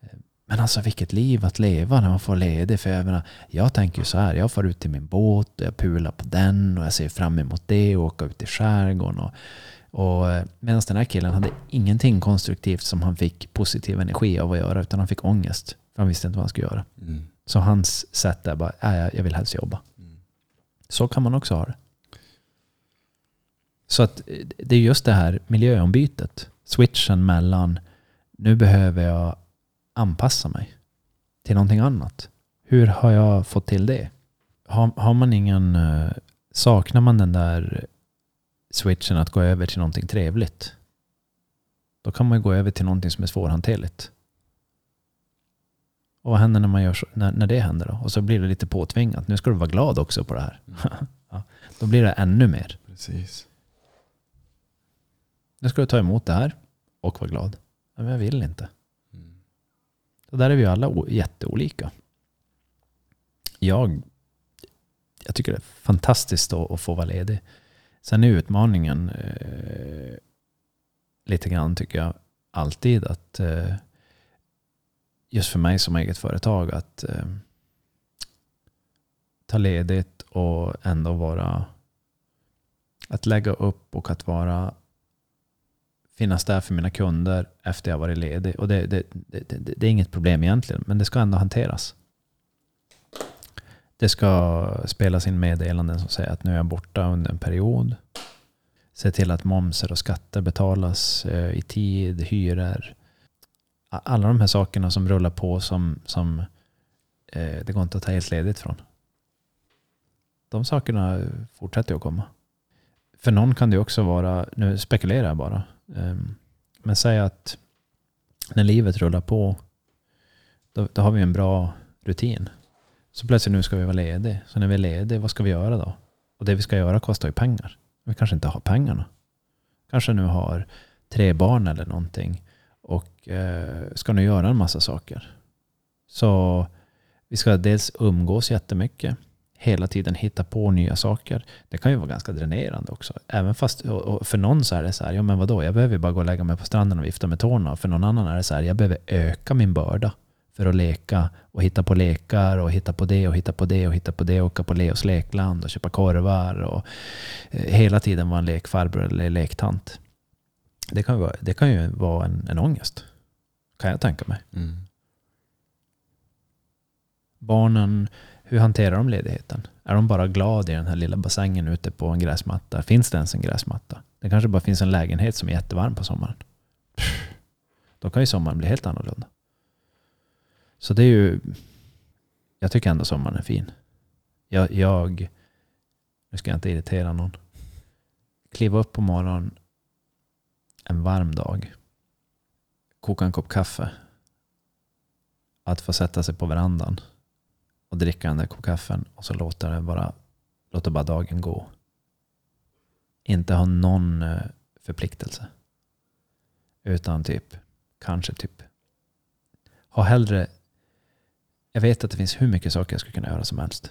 eh, men alltså vilket liv att leva när man får ledigt. För jag menar, jag tänker ju så här, jag får ut till min båt och jag pular på den och jag ser fram emot det och åka ut i skärgården. Och, och, eh, medan den här killen hade ingenting konstruktivt som han fick positiv energi av att göra, utan han fick ångest. För han visste inte vad han skulle göra.
Mm.
Så hans sätt är bara, "Nej, jag- jag vill helst jobba.
Mm.
Så kan man också ha det. Så att eh, det är just det här miljöombytet. Switchen mellan nu behöver jag anpassa mig till någonting annat. Hur har jag fått till det? Har, har man ingen, eh, saknar man den där switchen att gå över till någonting trevligt? Då kan man ju gå över till någonting som är svårhanterligt. Och vad händer när, man gör så, när, när det händer då? Och så blir det lite påtvingat. Nu ska du vara glad också på det här. ja, då blir det ännu mer.
Precis.
Jag skulle ta emot det här och vara glad. Men jag vill inte.
Mm.
Så där är vi alla jätteolika. Jag, jag tycker det är fantastiskt att, att få vara ledig. Sen är utmaningen eh, lite grann tycker jag alltid att eh, just för mig som eget företag att eh, ta ledigt och ändå vara att lägga upp och att vara finnas där för mina kunder efter jag varit ledig. Och det, det, det, det, det är inget problem egentligen, men det ska ändå hanteras. Det ska spelas in meddelanden som säger att nu är jag borta under en period. Se till att momser och skatter betalas eh, i tid, hyror. Alla de här sakerna som rullar på som, som eh, det går inte att ta helt ledigt från. De sakerna fortsätter att komma. För någon kan det också vara, nu spekulerar jag bara, ehm, Men säg att när livet rullar på, då, då har vi en bra rutin. Så plötsligt nu ska vi vara lediga. Så när vi är lediga, vad ska vi göra då? Och det vi ska göra kostar ju pengar. Vi kanske inte har pengarna. Kanske nu har tre barn eller någonting och eh, ska nu göra en massa saker. Så vi ska dels umgås jättemycket. Hela tiden hitta på nya saker. Det kan ju vara ganska dränerande också. Även fast för någon så är det så här, ja men vadå, jag behöver ju bara gå och lägga mig på stranden och vifta med tårna. För någon annan är det så här, jag behöver öka min börda för att leka och hitta på lekar och hitta på det och hitta på det och hitta på det och åka på Leos lekland och köpa korvar och eh, hela tiden vara en lekfarbror eller lektant. Det kan ju vara, det kan ju vara en, en ångest. Kan jag tänka mig.
Mm.
Barnen, hur hanterar de ledigheten? Är de bara glada i den här lilla bassängen ute på en gräsmatta? Finns det ens en gräsmatta? Det kanske bara finns en lägenhet som är jättevarm på sommaren. Då kan ju sommaren bli helt annorlunda. Så det är ju... Jag tycker ändå sommaren är fin. Jag, jag nu ska jag inte irritera någon. Kliva upp på morgonen en varm dag. Koka en kopp kaffe. Att få sätta sig på verandan och dricka den där kopp kaffen och så låta det bara, låta bara dagen gå. Inte ha någon eh, förpliktelse. Utan typ, kanske typ, ha hellre, jag vet att det finns hur mycket saker jag skulle kunna göra som helst.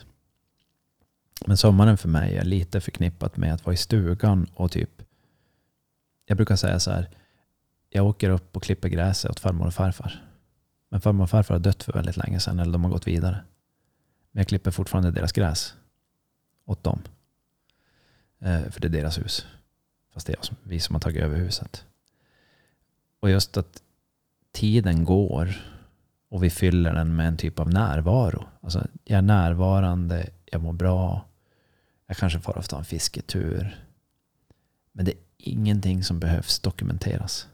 Men sommaren för mig är lite förknippat med att vara i stugan och typ, jag brukar säga så här, jag åker upp och klipper gräset åt farmor och farfar. Men farmor och farfar har dött för väldigt länge sedan, eller de har gått vidare. Men jag klipper fortfarande deras gräs åt dem. Eh, för det är deras hus. Fast det är vi som har tagit över huset. Och just att tiden går och vi fyller den med en typ av närvaro. Alltså, jag är närvarande, jag mår bra. Jag kanske får ofta en fisketur. Men det är ingenting som behövs dokumenteras.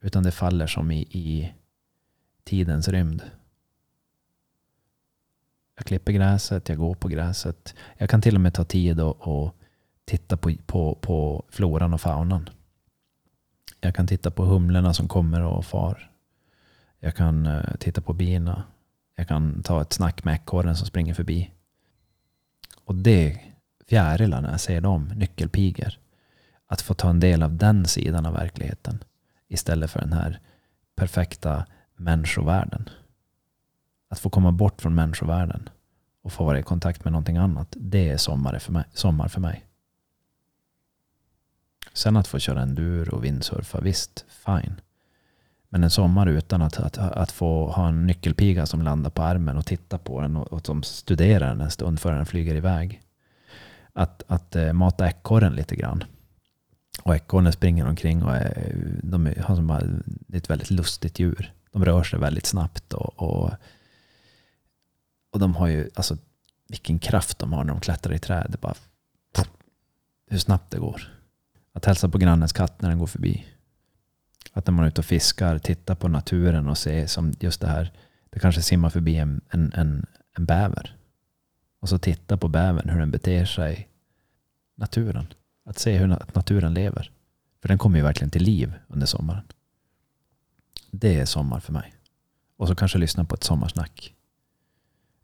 Utan det faller som i, i tidens rymd. Jag klipper gräset, jag går på gräset. Jag kan till och med ta tid och, och titta på, på, på floran och faunan. Jag kan titta på humlorna som kommer och far. Jag kan eh, titta på bina. Jag kan ta ett snack med ekorren som springer förbi. Och det, fjärilarna, jag ser dem, nyckelpigor. Att få ta en del av den sidan av verkligheten. Istället för den här perfekta människovärlden. Att få komma bort från människovärlden och få vara i kontakt med någonting annat. Det är sommar för mig. Sommar för mig. Sen att få köra enduro och vindsurfa, visst, fine. Men en sommar utan att, att, att få ha en nyckelpiga som landar på armen och tittar på den och, och som studerar den en stund före den flyger iväg. Att, att eh, mata ekorren lite grann. Och ekorren springer omkring och är, de har som bara, är ett väldigt lustigt djur. De rör sig väldigt snabbt och, och, och de har ju, alltså vilken kraft de har när de klättrar i träd. Det är bara, hur snabbt det går. Att hälsa på grannens katt när den går förbi. Att när man är ute och fiskar, titta på naturen och se som just det här, det kanske simmar förbi en, en, en, en bäver. Och så titta på bävern, hur den beter sig. Naturen. Att se hur naturen lever. För den kommer ju verkligen till liv under sommaren. Det är sommar för mig. Och så kanske lyssna på ett sommarsnack.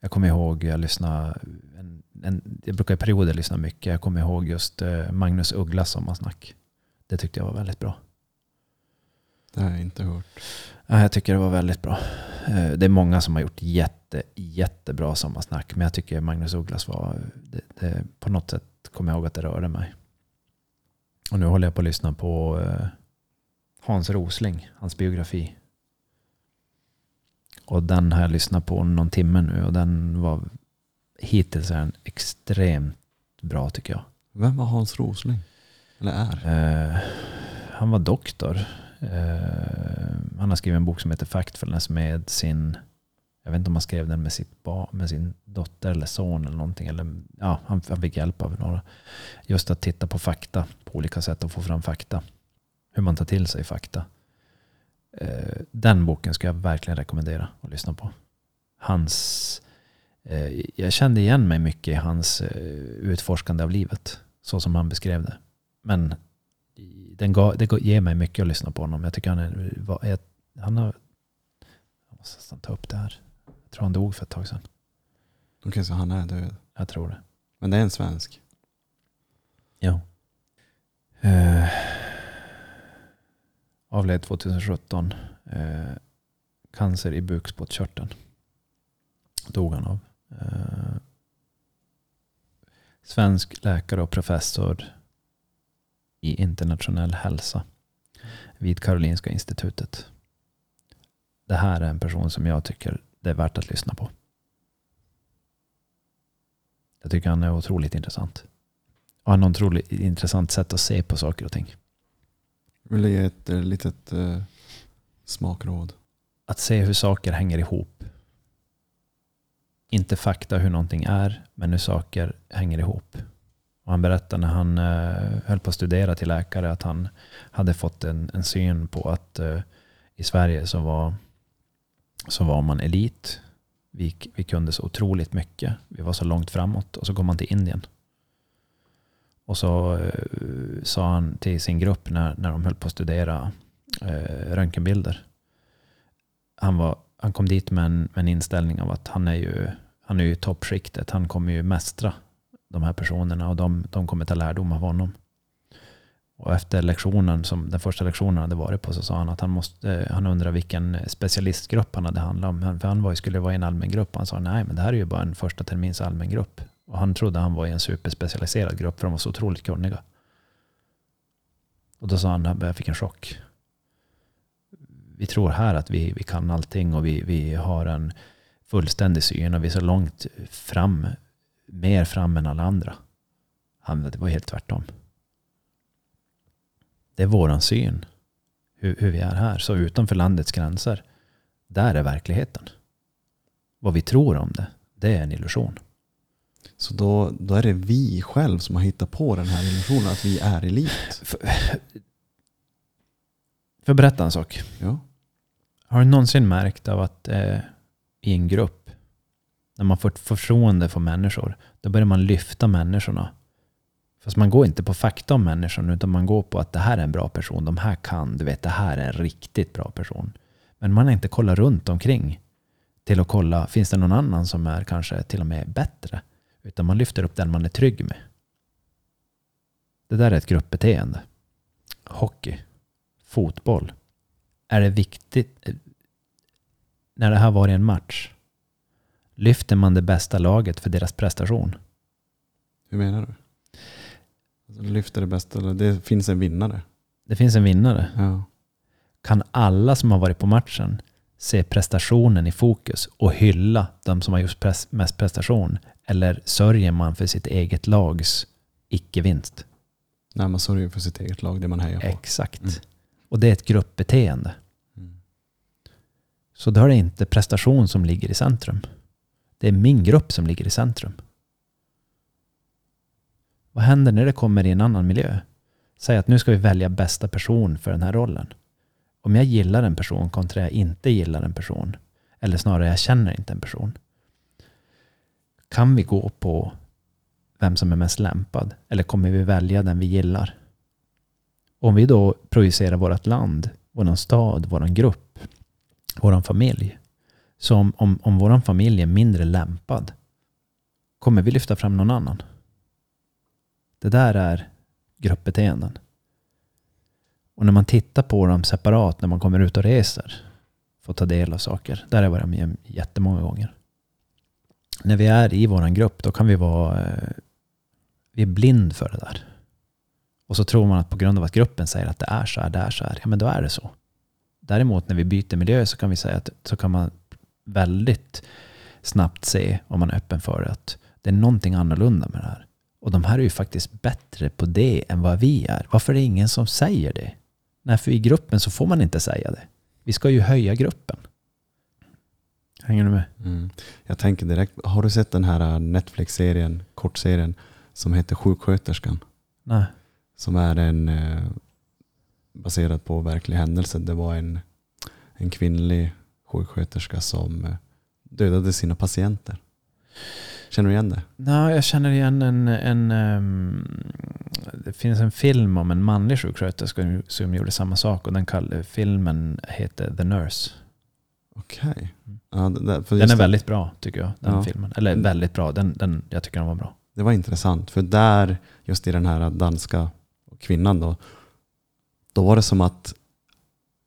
Jag kommer ihåg, jag lyssnade, en, en, jag brukar i perioder lyssna mycket. Jag kommer ihåg just eh, Magnus Ugglas sommarsnack. Det tyckte jag var väldigt bra.
Det har jag inte hört.
Ja, jag tycker det var väldigt bra. Eh, Det är många som har gjort jätte, jättebra sommarsnack. Men jag tycker Magnus Ugglas var... Det, det, på något sätt kommer jag ihåg att det rörde mig. Och nu håller jag på att lyssna på eh, Hans Rosling, hans biografi. Och den har jag lyssnat på någon timme nu och den var hittills är den extremt bra tycker jag.
Vem var Hans Rosling? Eller är?
Eh, han var doktor. Uh, han har skrivit en bok som heter Factfulness med sin, jag vet inte om han skrev den med, sitt ba, med sin dotter eller son eller någonting. Eller, ja, han, han fick hjälp av några. Just att titta på fakta på olika sätt och få fram fakta. Hur man tar till sig fakta. Uh, den boken ska jag verkligen rekommendera att lyssna på. Hans, uh, jag kände igen mig mycket i hans utforskande av livet. Så som han beskrev det. Men den gav, det ger mig mycket att lyssna på honom. Jag tycker han är, han har, jag måste nästan ta upp det här. Jag tror han dog för ett tag sedan.
Okej, så han är död.
Jag tror det.
Men det är en svensk.
Ja. Eh, avled 2017. Eh, cancer i bukspottkörteln. Dog han av. Eh, svensk läkare och professor i internationell hälsa vid Karolinska institutet. Det här är en person som jag tycker det är värt att lyssna på. Jag tycker han är otroligt intressant. Och han har ett otroligt intressant sätt att se på saker och ting.
Vill du ge ett eh, litet eh, smakråd?
Att se hur saker hänger ihop. Inte fakta hur någonting är, men hur saker hänger ihop. Och han berättade när han eh, höll på att studera till läkare att han hade fått en, en syn på att eh, i Sverige så var, så var man elit. Vi, vi kunde så otroligt mycket. Vi var så långt framåt. Och så kom man till Indien. Och så eh, sa han till sin grupp när, när de höll på att studera eh, röntgenbilder. Han, var, han kom dit med en, med en inställning av att han är ju, han är ju i toppskiktet. Han kommer ju mästra de här personerna och de, de kommer ta lärdom av honom. Och efter lektionen, som den första lektionen hade varit på, så sa han att han, måste, eh, han undrade vilken specialistgrupp han hade handlat om. För han var, skulle vara i en allmän grupp. Han sa nej, men det här är ju bara en första termins allmän grupp. Och han trodde han var i en superspecialiserad grupp, för de var så otroligt kunniga. Och då sa han, jag fick en chock. Vi tror här att vi, vi kan allting och vi, vi har en fullständig syn och vi är så långt fram, mer fram än alla andra. Han, det var helt tvärtom. Det är våran syn, hur, hur vi är här. Så utanför landets gränser, där är verkligheten. Vad vi tror om det, det är en illusion.
Så då, då är det vi själv som har hittat på den här illusionen att vi är elit.
För, för berätta en sak.
Ja.
Har du någonsin märkt av att eh, i en grupp, när man får ett förtroende för människor, då börjar man lyfta människorna. Fast man går inte på fakta om människan, utan man går på att det här är en bra person, de här kan, du vet, det här är en riktigt bra person. Men man har inte kollat runt omkring till att kolla, finns det någon annan som är kanske till och med bättre? Utan man lyfter upp den man är trygg med. Det där är ett gruppbeteende. Hockey, fotboll. Är det viktigt, eh, när det här var i en match, lyfter man det bästa laget för deras prestation?
Hur menar du? Alltså, lyfter det bästa, det finns en vinnare.
Det finns en vinnare.
Ja.
Kan alla som har varit på matchen se prestationen i fokus och hylla de som har gjort pres- mest prestation? Eller sörjer man för sitt eget lags icke-vinst?
Nej, man sörjer för sitt eget lag, det man hejar på.
Exakt.
Mm.
Och det är ett gruppbeteende.
Mm.
Så då är det inte prestation som ligger i centrum. Det är min grupp som ligger i centrum. Vad händer när det kommer i en annan miljö? Säg att nu ska vi välja bästa person för den här rollen. Om jag gillar en person kontra jag inte gillar en person, eller snarare jag känner inte en person. Kan vi gå på vem som är mest lämpad? Eller kommer vi välja den vi gillar? Om vi då projicerar vårt land, vår stad, vår grupp, vår familj. Så om, om, om vår familj är mindre lämpad, kommer vi lyfta fram någon annan? Det där är gruppbeteenden. Och när man tittar på dem separat när man kommer ut och reser, får ta del av saker, där har jag varit med jättemånga gånger. När vi är i vår grupp, då kan vi vara eh, vi är blind för det där. Och så tror man att på grund av att gruppen säger att det är så här, det är så här, ja men då är det så. Däremot när vi byter miljö så kan vi säga att så kan man väldigt snabbt se, om man är öppen för att det är någonting annorlunda med det här. Och de här är ju faktiskt bättre på det än vad vi är. Varför är det ingen som säger det? Nej, för i gruppen så får man inte säga det. Vi ska ju höja gruppen. Hänger du med?
Mm. Jag tänker direkt, har du sett den här Netflix-serien, kortserien, som heter Sjuksköterskan?
Nej.
Som är en eh, baserad på verklig händelse. Det var en, en kvinnlig sjuksköterska som eh, dödade sina patienter. Känner du igen det?
Nej, jag känner igen en, en um, det finns en film om en manlig sjuksköterska som gjorde samma sak och den kall, filmen heter The Nurse.
Okej. Okay.
Mm.
Ja,
den är väldigt bra tycker jag, den ja. filmen. Eller väldigt bra, den, den, jag tycker den var bra.
Det var intressant, för där, just i den här danska kvinnan då, då var det som att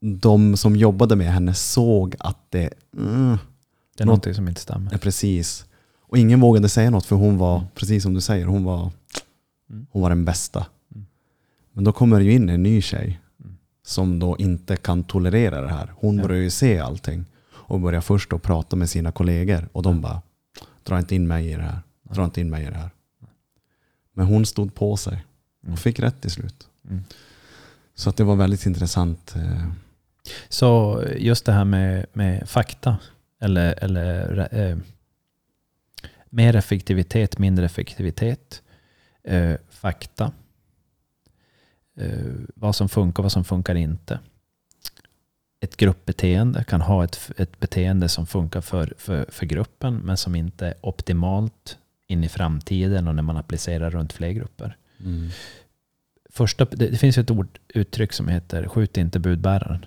de som jobbade med henne såg att det... Mm,
det är något, någonting som inte stämmer.
Ja, precis. Och ingen vågade säga något för hon var, mm. precis som du säger, hon var, mm. hon var den bästa. Mm. Men då kommer det ju in en ny tjej som då inte kan tolerera det här. Hon ja. börjar ju se allting och börjar först då prata med sina kollegor och de bara, dra inte in mig i det här. Dra inte in mig i det här. Men hon stod på sig och fick rätt till slut. Mm. Så att det var väldigt intressant.
Så just det här med, med fakta, eller, eller eh, mer effektivitet, mindre effektivitet, eh, fakta, eh, vad som funkar, vad som funkar inte. Ett gruppbeteende kan ha ett, ett beteende som funkar för, för, för gruppen, men som inte är optimalt in i framtiden och när man applicerar runt fler grupper. Mm. Första, det, det, finns ett ord, uttryck som heter skjut inte budbäraren.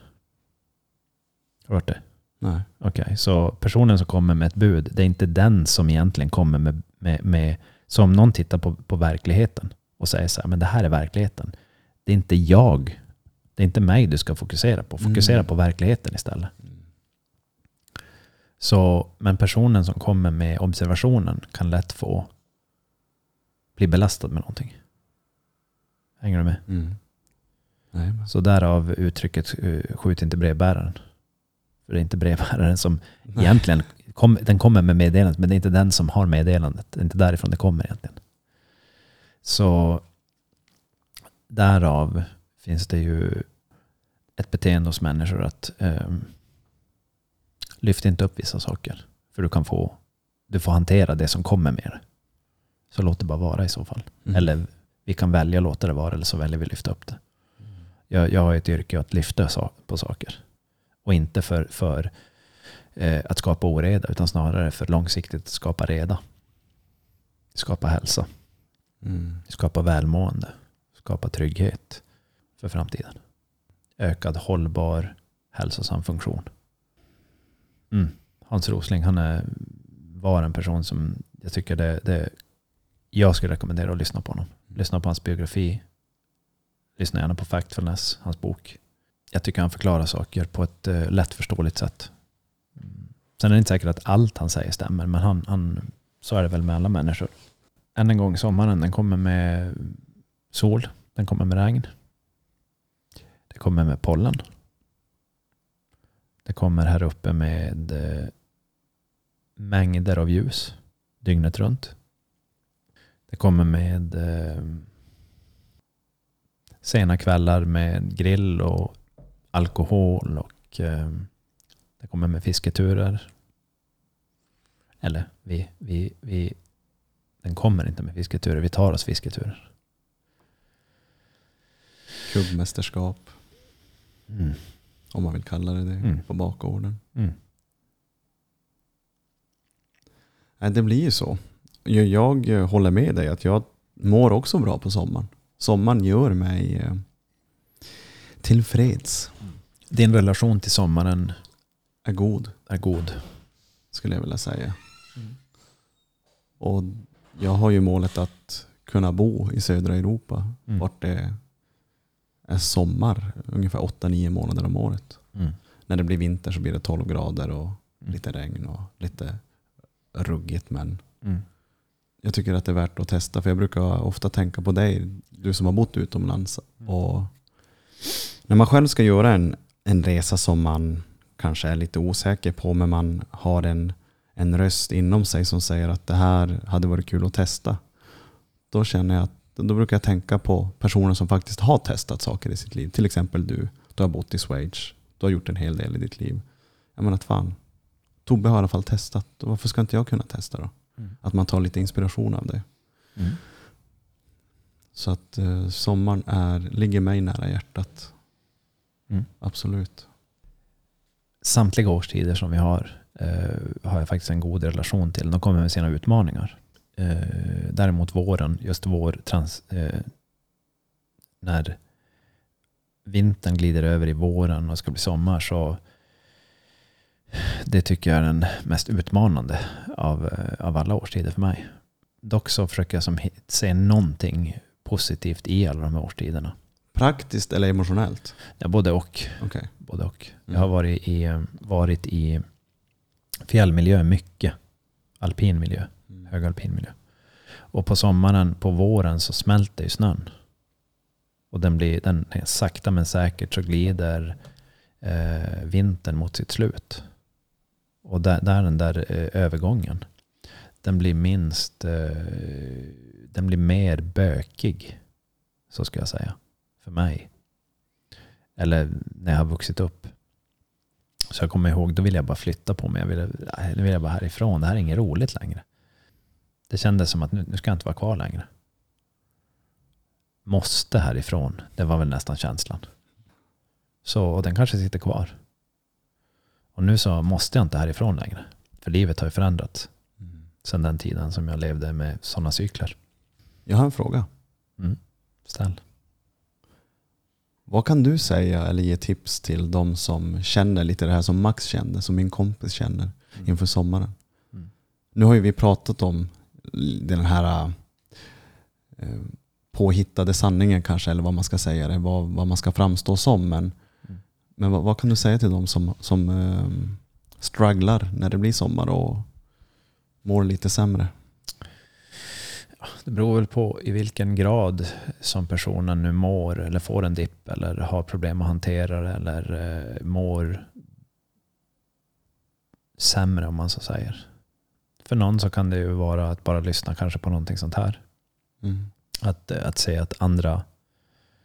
Har du hört det?
Nej.
Okej, okay, så personen som kommer med ett bud, det är inte den som egentligen kommer med, med, med så om någon tittar på, på verkligheten och säger så här, men det här är verkligheten. Det är inte jag, det är inte mig du ska fokusera på. Fokusera mm. på verkligheten istället. Mm. Så, men personen som kommer med observationen kan lätt få bli belastad med någonting. Hänger du med?
Mm.
Nej, så därav uttrycket eh, skjut inte brevbäraren. För det är inte brevbäraren som Nej. egentligen kom, den kommer med meddelandet, men det är inte den som har meddelandet. Det är inte därifrån det kommer egentligen. Så därav finns det ju ett beteende hos människor att um, lyft inte upp vissa saker. För du kan få, du får hantera det som kommer med det. Så låt det bara vara i så fall. Mm. Eller vi kan välja att låta det vara eller så väljer vi att lyfta upp det. Mm. Jag, jag har ett yrke att lyfta på saker. Och inte för, för eh, att skapa oreda, utan snarare för långsiktigt skapa reda. Skapa hälsa. Mm. Skapa välmående. Skapa trygghet för framtiden. Ökad hållbar hälsosam funktion. Mm. Hans Rosling, han är, var en person som jag tycker det, det jag skulle rekommendera att lyssna på honom. Lyssna på hans biografi. Lyssna gärna på Factfulness, hans bok jag tycker han förklarar saker på ett eh, lättförståeligt sätt. Mm. Sen är det inte säkert att allt han säger stämmer, men han, han, så är det väl med alla människor. Än en gång, sommaren den kommer med sol, den kommer med regn. Det kommer med pollen. Det kommer här uppe med eh, mängder av ljus dygnet runt. Det kommer med eh, sena kvällar med grill och alkohol och eh, det kommer med fisketurer. Eller vi, vi, vi, den kommer inte med fisketurer, vi tar oss fisketurer.
Kubbmästerskap. Mm. Om man vill kalla det det mm. på bakgården. Mm. Det blir ju så. Jag håller med dig att jag mår också bra på sommaren. Sommaren gör mig eh, tillfreds.
Din relation till sommaren
är god.
Är god.
skulle jag vilja säga.
Mm.
Och jag har ju målet att kunna bo i södra Europa
Mm.
vart det är sommar ungefär 8-9 månader om året.
Mm.
När det blir vinter så blir det 12 grader och
Mm.
lite regn och lite ruggigt. Men
Mm.
jag tycker att det är värt att testa för jag brukar ofta tänka på dig, du som har bott utomlands.
Mm.
Och när man själv ska göra en, en resa som man kanske är lite osäker på men man har en, en röst inom sig som säger att det här hade varit kul att testa. Då känner jag att då brukar jag tänka på personer som faktiskt har testat saker i sitt liv. Till exempel du. Du har bott i Schweiz. Du har gjort en hel del i ditt liv. Jag menar att fan, Tobbe har i alla fall testat. Varför ska inte jag kunna testa då?
Mm.
Att man tar lite inspiration av det.
Mm.
Så att eh, sommaren är, ligger mig nära hjärtat.
Mm.
Absolut.
Samtliga årstider som vi har eh, har jag faktiskt en god relation till. De kommer med sina utmaningar. Eh, däremot våren, just vår trans, eh, när vintern glider över i våren och ska bli sommar så det tycker jag är den mest utmanande av, eh, av alla årstider för mig. Dock så försöker jag som se någonting positivt i alla de här årstiderna.
Praktiskt eller emotionellt?
Ja, både och.
Okej.
Både och. Jag
Mm.
har varit i, varit i fjällmiljö mycket. Alpin miljö,
Mm.
högalpin miljö. Och på sommaren, på våren så smälter ju snön. Och den blir, den är sakta men säkert så glider eh, vintern mot sitt slut. Och där, där den där eh, övergången, den blir minst, eh, den blir mer bökig. Så ska jag säga. För mig. Eller när jag har vuxit upp. Så jag kommer ihåg, då ville jag bara flytta på mig. Jag ville, nu vill jag bara härifrån. Det här är inget roligt längre. Det kändes som att nu, nu ska jag inte vara kvar längre. Måste härifrån. Det var väl nästan känslan. Så och den kanske sitter kvar. Och nu så måste jag inte härifrån längre. För livet har ju förändrats
Mm.
sedan den tiden som jag levde med sådana cykler.
Jag har en fråga.
Mm. Ställ.
Vad kan du säga eller ge tips till de som känner lite det här som Max kände, som min kompis känner inför sommaren?
Mm.
Nu har ju vi pratat om den här eh, påhittade sanningen kanske, eller vad man ska säga, det, vad, vad man ska framstå som. Men,
Mm.
men vad, vad kan du säga till dem som, som eh, strugglar när det blir sommar och mår lite sämre?
Det beror väl på i vilken grad som personen nu mår eller får en dipp eller har problem att hantera det eller eh, mår sämre om man så säger. För någon så kan det ju vara att bara lyssna kanske på någonting sånt här.
Mm.
Att, eh, att se att andra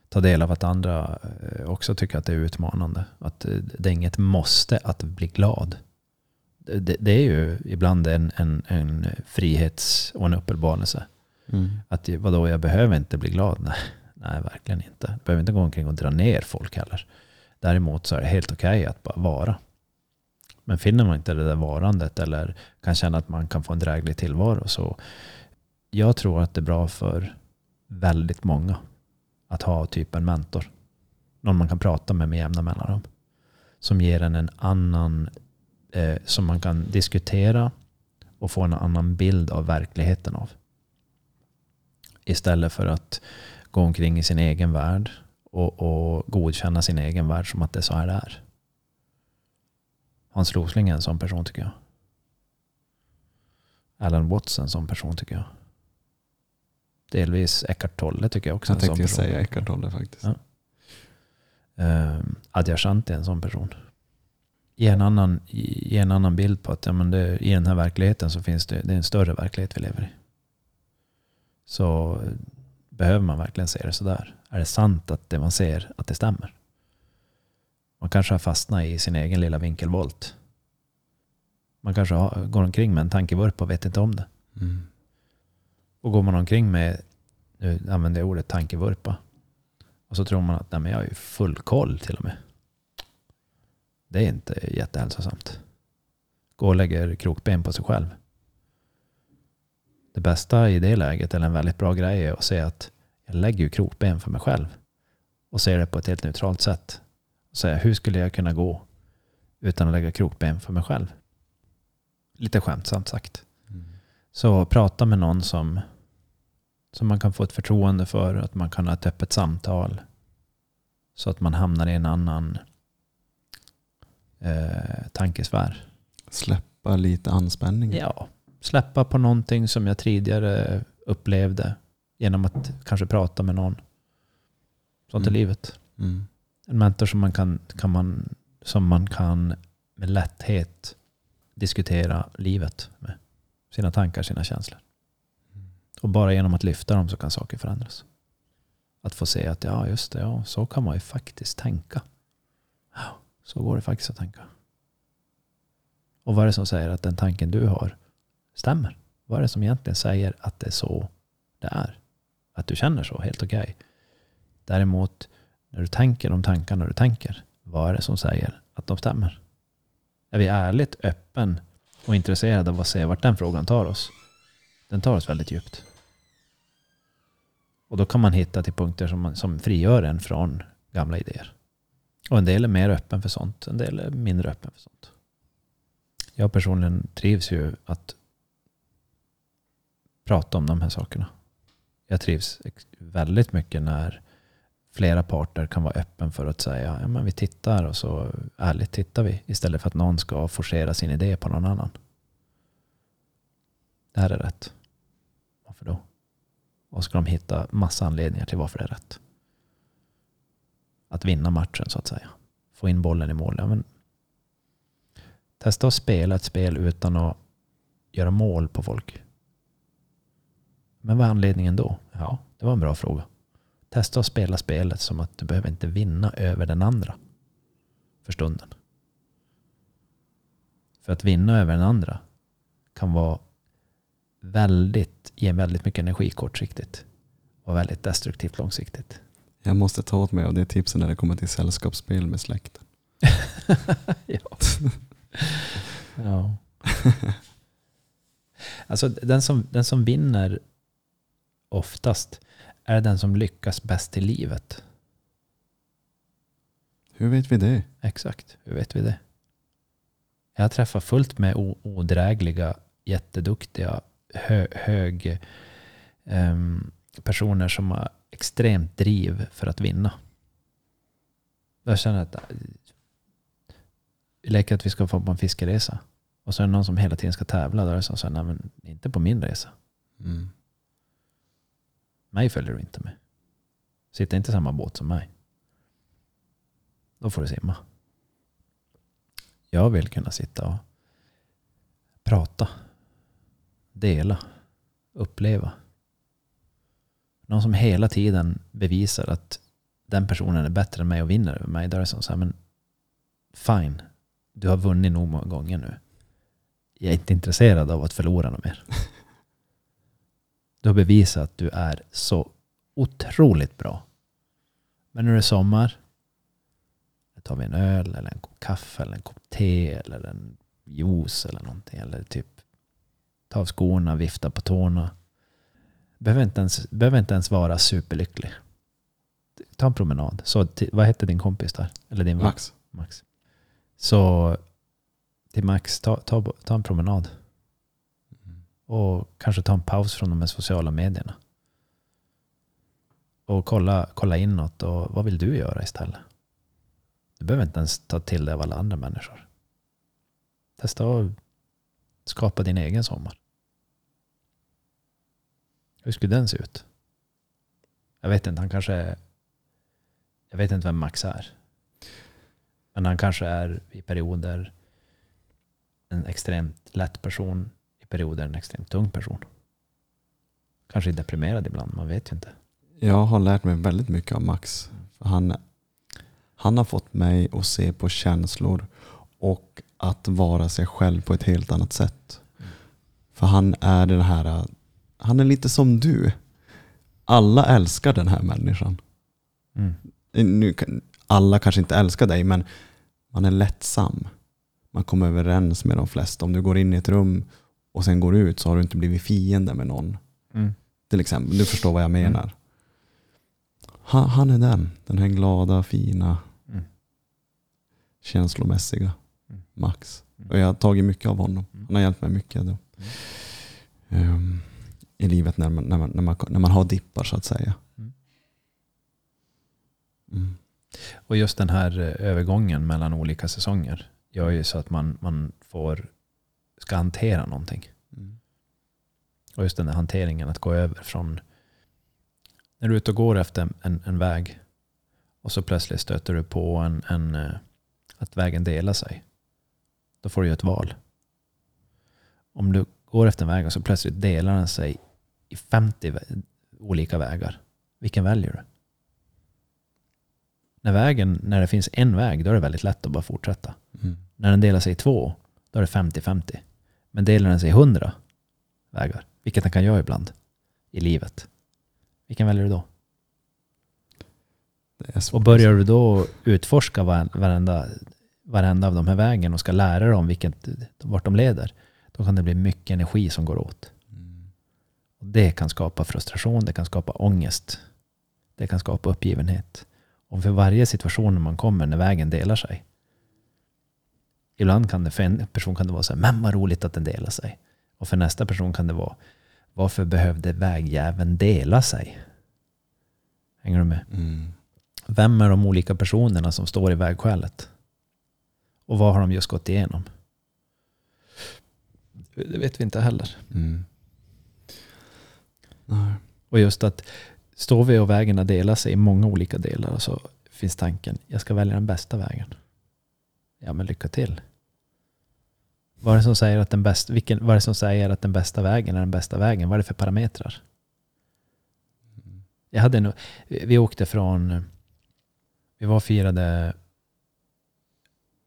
ta del av att andra eh, också tycker att det är utmanande. Att det är inget måste att bli glad. Det, det, det är ju ibland en, en, en frihets och en uppenbarelse.
Mm.
Att vadå, jag behöver inte bli glad. Nej, nej, verkligen inte. Jag behöver inte gå omkring och dra ner folk heller. Däremot så är det helt okej att bara vara. Men finner man inte det där varandet eller kan känna att man kan få en dräglig tillvaro så jag tror att det är bra för väldigt många att ha typ en mentor. Någon man kan prata med med jämna mellanrum. Som ger en en annan, eh, som man kan diskutera och få en annan bild av verkligheten av. Istället för att gå omkring i sin egen värld och, och godkänna sin egen värld som att det är så här det är. Hans Rosling är en sån person tycker jag. Alan Watson som person tycker jag. Delvis Eckart Tolle tycker jag också.
Jag tänkte säga Eckart Tolle faktiskt.
Ja. Uh, Adyashanti är en sån person. Ge en annan, ge en annan bild på att ja, men det, i den här verkligheten så finns det, det är en större verklighet vi lever i. Så eh, behöver man verkligen se det sådär? Är det sant att det man ser, att det stämmer? Man kanske har fastnat i sin egen lilla vinkelvolt. Man kanske har, går omkring med en tankevurpa och vet inte om det.
Mm.
Och går man omkring med, nu använder jag ordet tankevurpa. Och så tror man att nej, men jag ju full koll till och med. Det är inte jättehälsosamt. Gå och lägger krokben på sig själv. Det bästa i det läget, eller en väldigt bra grej, är att se att jag lägger ju krokben för mig själv. Och ser det på ett helt neutralt sätt. Och säga, hur skulle jag kunna gå utan att lägga krokben för mig själv? lite skämtsamt sagt. Så prata med någon som, som man kan få ett förtroende för, att man kan ha ett öppet samtal. Så att man hamnar i en annan eh, tankesfär.
Släppa lite anspänning.
Ja, släppa på någonting som jag tidigare upplevde genom att kanske prata med någon. Sånt är
Mm.
livet.
Mm.
En mentor som man kan, kan man, som man kan med lätthet diskutera livet med. Sina tankar, sina känslor. Och bara genom att lyfta dem så kan saker förändras. Att få se att ja, just det, ja, så kan man ju faktiskt tänka. Ja, så går det faktiskt att tänka. Och vad är det som säger att den tanken du har stämmer? Vad är det som egentligen säger att det är så det är? Att du känner så, helt okej. Däremot, när du tänker de tankarna du tänker, vad är det som säger att de stämmer? Är vi ärligt öppen och intresserade av att se vart den frågan tar oss? Den tar oss väldigt djupt. Och då kan man hitta till punkter som, man, som frigör en från gamla idéer. Och en del är mer öppen för sånt, en del är mindre öppen för sånt. Jag personligen trivs ju att prata om de här sakerna. Jag trivs väldigt mycket när flera parter kan vara öppen för att säga ja, men vi tittar och så ärligt tittar vi istället för att någon ska forcera sin idé på någon annan. Det här är rätt. Varför då? Och ska de hitta massa anledningar till varför det är rätt. Att vinna matchen så att säga. Få in bollen i mål. Ja, men testa att spela ett spel utan att göra mål på folk. Men vad är anledningen då? Ja, det var en bra fråga. Testa att spela spelet som att du behöver inte vinna över den andra. För stunden. För att vinna över den andra kan vara väldigt, ge väldigt mycket energi kortsiktigt. Och väldigt destruktivt långsiktigt.
Jag måste ta åt mig av det tipset när det kommer till sällskapsspel med släkten.
ja. ja. Alltså den som, den som vinner oftast är den som lyckas bäst i livet.
Hur vet vi det?
Exakt, hur vet vi det? Jag träffar fullt med odrägliga, jätteduktiga, hö, hög ehm, personer som har extremt driv för att vinna. Jag känner att vi leker att vi ska få på en fiskeresa. Och så är det någon som hela tiden ska tävla. Då är det som så här, nej men inte på min resa.
Mm.
Mig följer du inte med. Sitter inte i samma båt som mig. Då får du simma. Jag vill kunna sitta och prata. Dela. Uppleva. Någon som hela tiden bevisar att den personen är bättre än mig och vinner över mig. Då är det som så här, men fine. Du har vunnit nog många gånger nu. Jag är inte intresserad av att förlora något mer. Du har bevisat att du är så otroligt bra. Men det är sommar, då tar vi en öl eller en kopp kaffe eller en kopp te eller en juice eller någonting. Eller typ ta av skorna, vifta på tårna. Behöver inte ens, behöver inte ens vara superlycklig. Ta en promenad. Så, vad hette din kompis där? Eller din?
Max.
Max. Så till Max, ta, ta, ta en promenad. Och kanske ta en paus från de här sociala medierna. Och kolla, kolla inåt och vad vill du göra istället? Du behöver inte ens ta till dig av alla andra människor. Testa att skapa din egen sommar. Hur skulle den se ut? Jag vet inte, han kanske är, Jag vet inte vem Max är. Men han kanske är i perioder en extremt lätt person, perioder en extremt tung person. Kanske deprimerad ibland, man vet ju inte.
Jag har lärt mig väldigt mycket av Max. För Han, han har fått mig att se på känslor och att vara sig själv på ett helt annat sätt. För han är den här, han är lite som du. Alla älskar den här människan.
Mm.
Nu, alla kanske inte älskar dig men man är lättsam. Man kommer överens med de flesta. Om du går in i ett rum och sen går ut så har du inte blivit fiende med någon.
Mm.
Till exempel, du förstår vad jag menar. Han, han är den, den här glada, fina,
Mm.
känslomässiga
Mm.
Max.
Mm.
Och jag har tagit mycket av honom.
Mm.
Han har hjälpt mig mycket då. Um, i livet när man, när, man, när, man, när man har dippar så att säga.
Mm.
Mm.
Och just den här eh, övergången mellan olika säsonger gör ju så att man, man får, ska hantera någonting.
Mm.
Och just den där hanteringen, att gå över från... När du är ute och går efter en, en väg och så plötsligt stöter du på en, en, eh, att vägen delar sig. Då får du ju ett val. Om du går efter en väg och så plötsligt delar den sig i 50 vä- olika vägar. Vilken väljer du? När, vägen, när det finns en väg, då är det väldigt lätt att bara fortsätta.
Mm.
När den delar sig i två, då är det 50-50. Men delar den sig i 100 vägar, vilket den kan göra ibland i livet. Vilken väljer du då? Och börjar du då utforska var- varenda, varenda av de här vägen och ska lära dig om vilket, vart de leder, då kan det bli mycket energi som går åt.
Mm.
Det kan skapa frustration, det kan skapa ångest, det kan skapa uppgivenhet. Och för varje situation man kommer när vägen delar sig. Ibland kan det för en person kan det vara så här, men vad roligt att den delar sig. Och för nästa person kan det vara, varför behövde vägjäveln dela sig? Hänger du med?
Mm.
Vem är de olika personerna som står i vägskälet? Och vad har de just gått igenom? Det vet vi inte heller.
Mm.
Och just att står vi och vägarna delar sig i många olika delar så finns tanken, jag ska välja den bästa vägen. Ja men lycka till. Vad är det som säger att den bästa, vilken, vad är det som säger att den bästa vägen är den bästa vägen? Vad är det för parametrar? Jag hade nog, vi åkte från, vi var och firade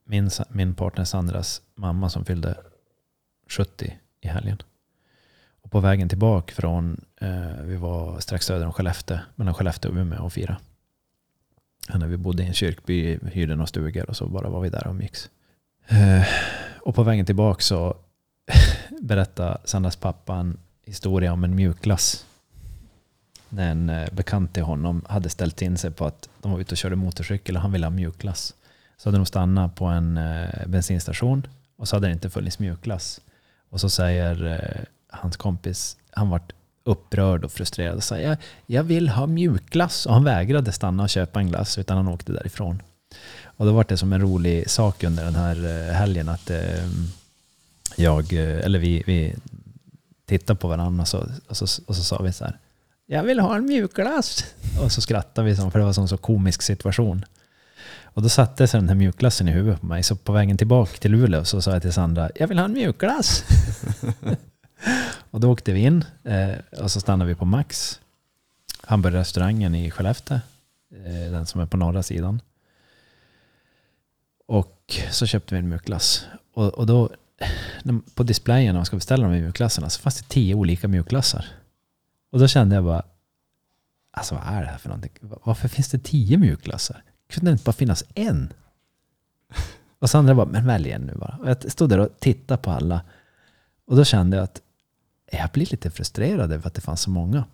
min, min partner Sandras mamma som fyllde 70 i helgen. Och på vägen tillbaka från, eh, vi var strax söder om Skellefteå, mellan Skellefteå och Umeå och firade. När vi bodde i en kyrkby, hyrde några stugor och så bara var vi där och umgicks. Eh, och på vägen tillbaka så berättade Sandras pappa en historia om en mjukglass. När en eh, bekant till honom hade ställt in sig på att de var ute och körde motorcykel och han ville ha mjukglass. Så hade de stannat på en eh, bensinstation och så hade det inte funnits mjukglass. Och så säger hans kompis, han vart upprörd och frustrerad och sa jag, jag vill ha mjukglass. Och han vägrade stanna och köpa en glass utan han åkte därifrån. Och då var det som en rolig sak under den här eh, helgen att eh, jag, eh, eller vi, vi tittade på varandra och så, och, så, och så sa vi så här, jag vill ha en mjukglass. Och så skrattade vi för det var en så komisk situation. Och då satte sig den här mjukglassen i huvudet på mig. Så på vägen tillbaka till Luleå så sa jag till Sandra, jag vill ha en mjukglass. och då åkte vi in eh, och så stannade vi på Max. Hamburgerrestaurangen i Skellefteå. Eh, den som är på norra sidan. Och så köpte vi en mjukglass. Och, och då när- på displayen när man ska beställa de här mjukglassarna så fanns det tio olika mjukglassar. Och då kände jag bara, alltså vad är det här för någonting? Varför finns det tio mjukglassar? Kunde det inte bara finnas en? Och Sandra bara, men välj en nu bara. Och jag stod där och tittade på alla. Och då kände jag att jag blir lite frustrerad över att det fanns så många.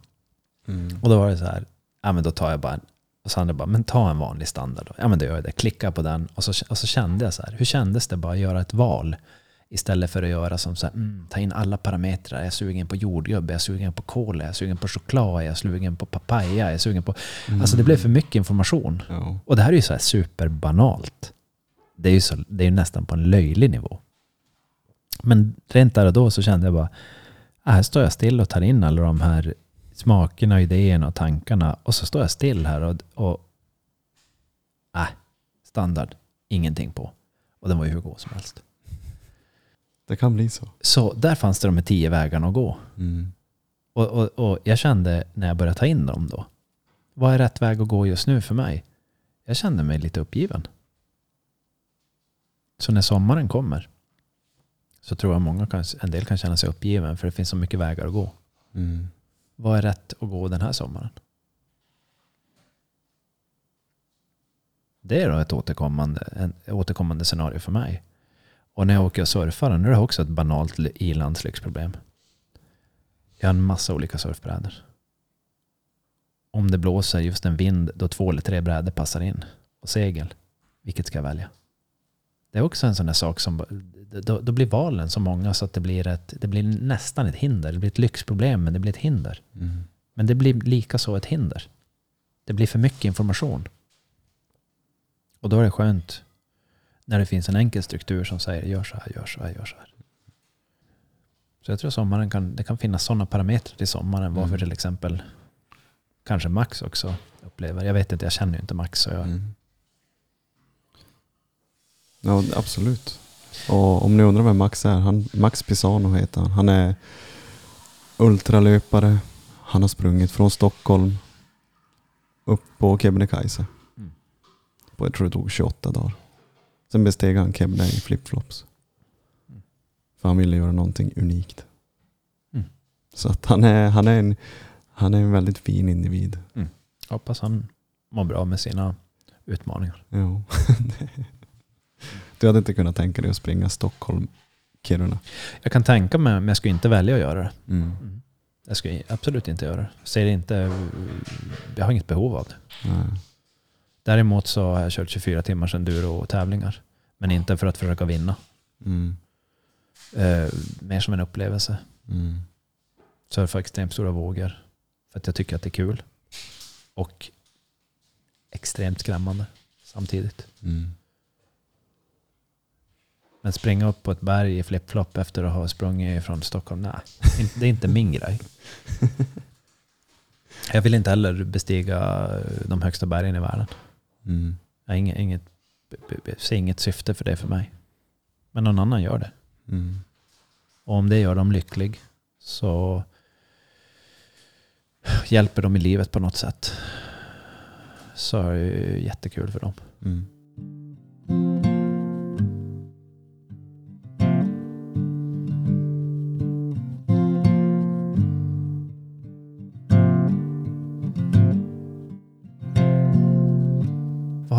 Mm.
Och då var det så här, ja men då tar jag bara en. Och Sandra bara, men ta en vanlig standard då. Ja men då gör jag det. Klicka på den. Och så, och så kände jag så här, hur kändes det bara att göra ett val? Istället för att göra som så här, mm, ta in alla parametrar. Är jag sugen på jordgubb? Är jag sugen på kola? Är jag sugen på choklad? Är jag sugen på papaya? Är jag sugen på... Alltså det blev för mycket information.
Ja.
Och det här är ju så här superbanalt. Det är ju, så, det är nästan på en löjlig nivå. Men rent där och då så kände jag bara, här står jag still och tar in alla de här smakerna, idéerna och tankarna. Och så står jag still här och, och äh, standard, ingenting på. Och den var ju hur god som helst.
Det kan bli så.
Så där fanns det de här tio vägarna att gå.
Mm.
Och, och, och jag kände när jag började ta in dem då, vad är rätt väg att gå just nu för mig? Jag kände mig lite uppgiven. Så när sommaren kommer så tror jag många kan, en del kan känna sig uppgiven för det finns så mycket vägar att gå.
Mm.
Vad är rätt att gå den här sommaren? Det är då ett återkommande, en, återkommande scenario för mig. Och när jag åker och surfar, nu är det också ett banalt ilandslyxproblem. Jag har en massa olika surfbrädor. Om det blåser just en vind då två eller tre brädor passar in och segel, vilket ska jag välja? Det är också en sån där sak som, då, då blir valen så många så att det blir, ett, det blir nästan ett hinder. Det blir ett lyxproblem men det blir ett hinder.
Mm.
Men det blir lika så ett hinder. Det blir för mycket information. Och då är det skönt när det finns en enkel struktur som säger gör så här, gör så här, gör så här. Så jag tror sommaren kan, det kan finnas sådana parametrar till sommaren varför
Mm.
till exempel kanske Max också upplever. Jag vet inte, jag känner ju inte Max. Så jag,
Mm. Ja, absolut. Och om ni undrar vem Max är, han, Max Pisano heter han. Han är ultralöpare. Han har sprungit från Stockholm upp på Kebnekaise.
Mm.
På, jag tror det tog 28 dagar. Sen besteg han Kebne i flipflops.
Mm.
För han ville göra någonting unikt.
Mm.
Så att han är, han, är en, han är en väldigt fin individ.
hoppas han mår bra med sina utmaningar.
Jo. du hade inte kunnat tänka dig att springa Stockholm-Kiruna?
Jag kan tänka mig, men jag skulle inte välja att göra det.
Mm.
Jag skulle absolut inte göra det. Ser det inte, jag har inget behov av det.
Nej.
Däremot så har jag kört 24 timmars enduro-tävlingar. Men inte för att försöka vinna.
Mm.
Eh, mer som en upplevelse.
Mm.
Surfa extremt stora vågor. För att jag tycker att det är kul. Och extremt skrämmande samtidigt.
Mm.
Men springa upp på ett berg i flip-flop efter att ha sprungit från Stockholm, nej. Det är inte min grej. Jag vill inte heller bestiga de högsta bergen i världen.
Mm.
Jag har inget, inget, ser inget syfte för det för mig. Men någon annan gör det.
Mm.
Och om det gör dem lycklig så hjälper de i livet på något sätt. Så är det jättekul för dem.
Mm.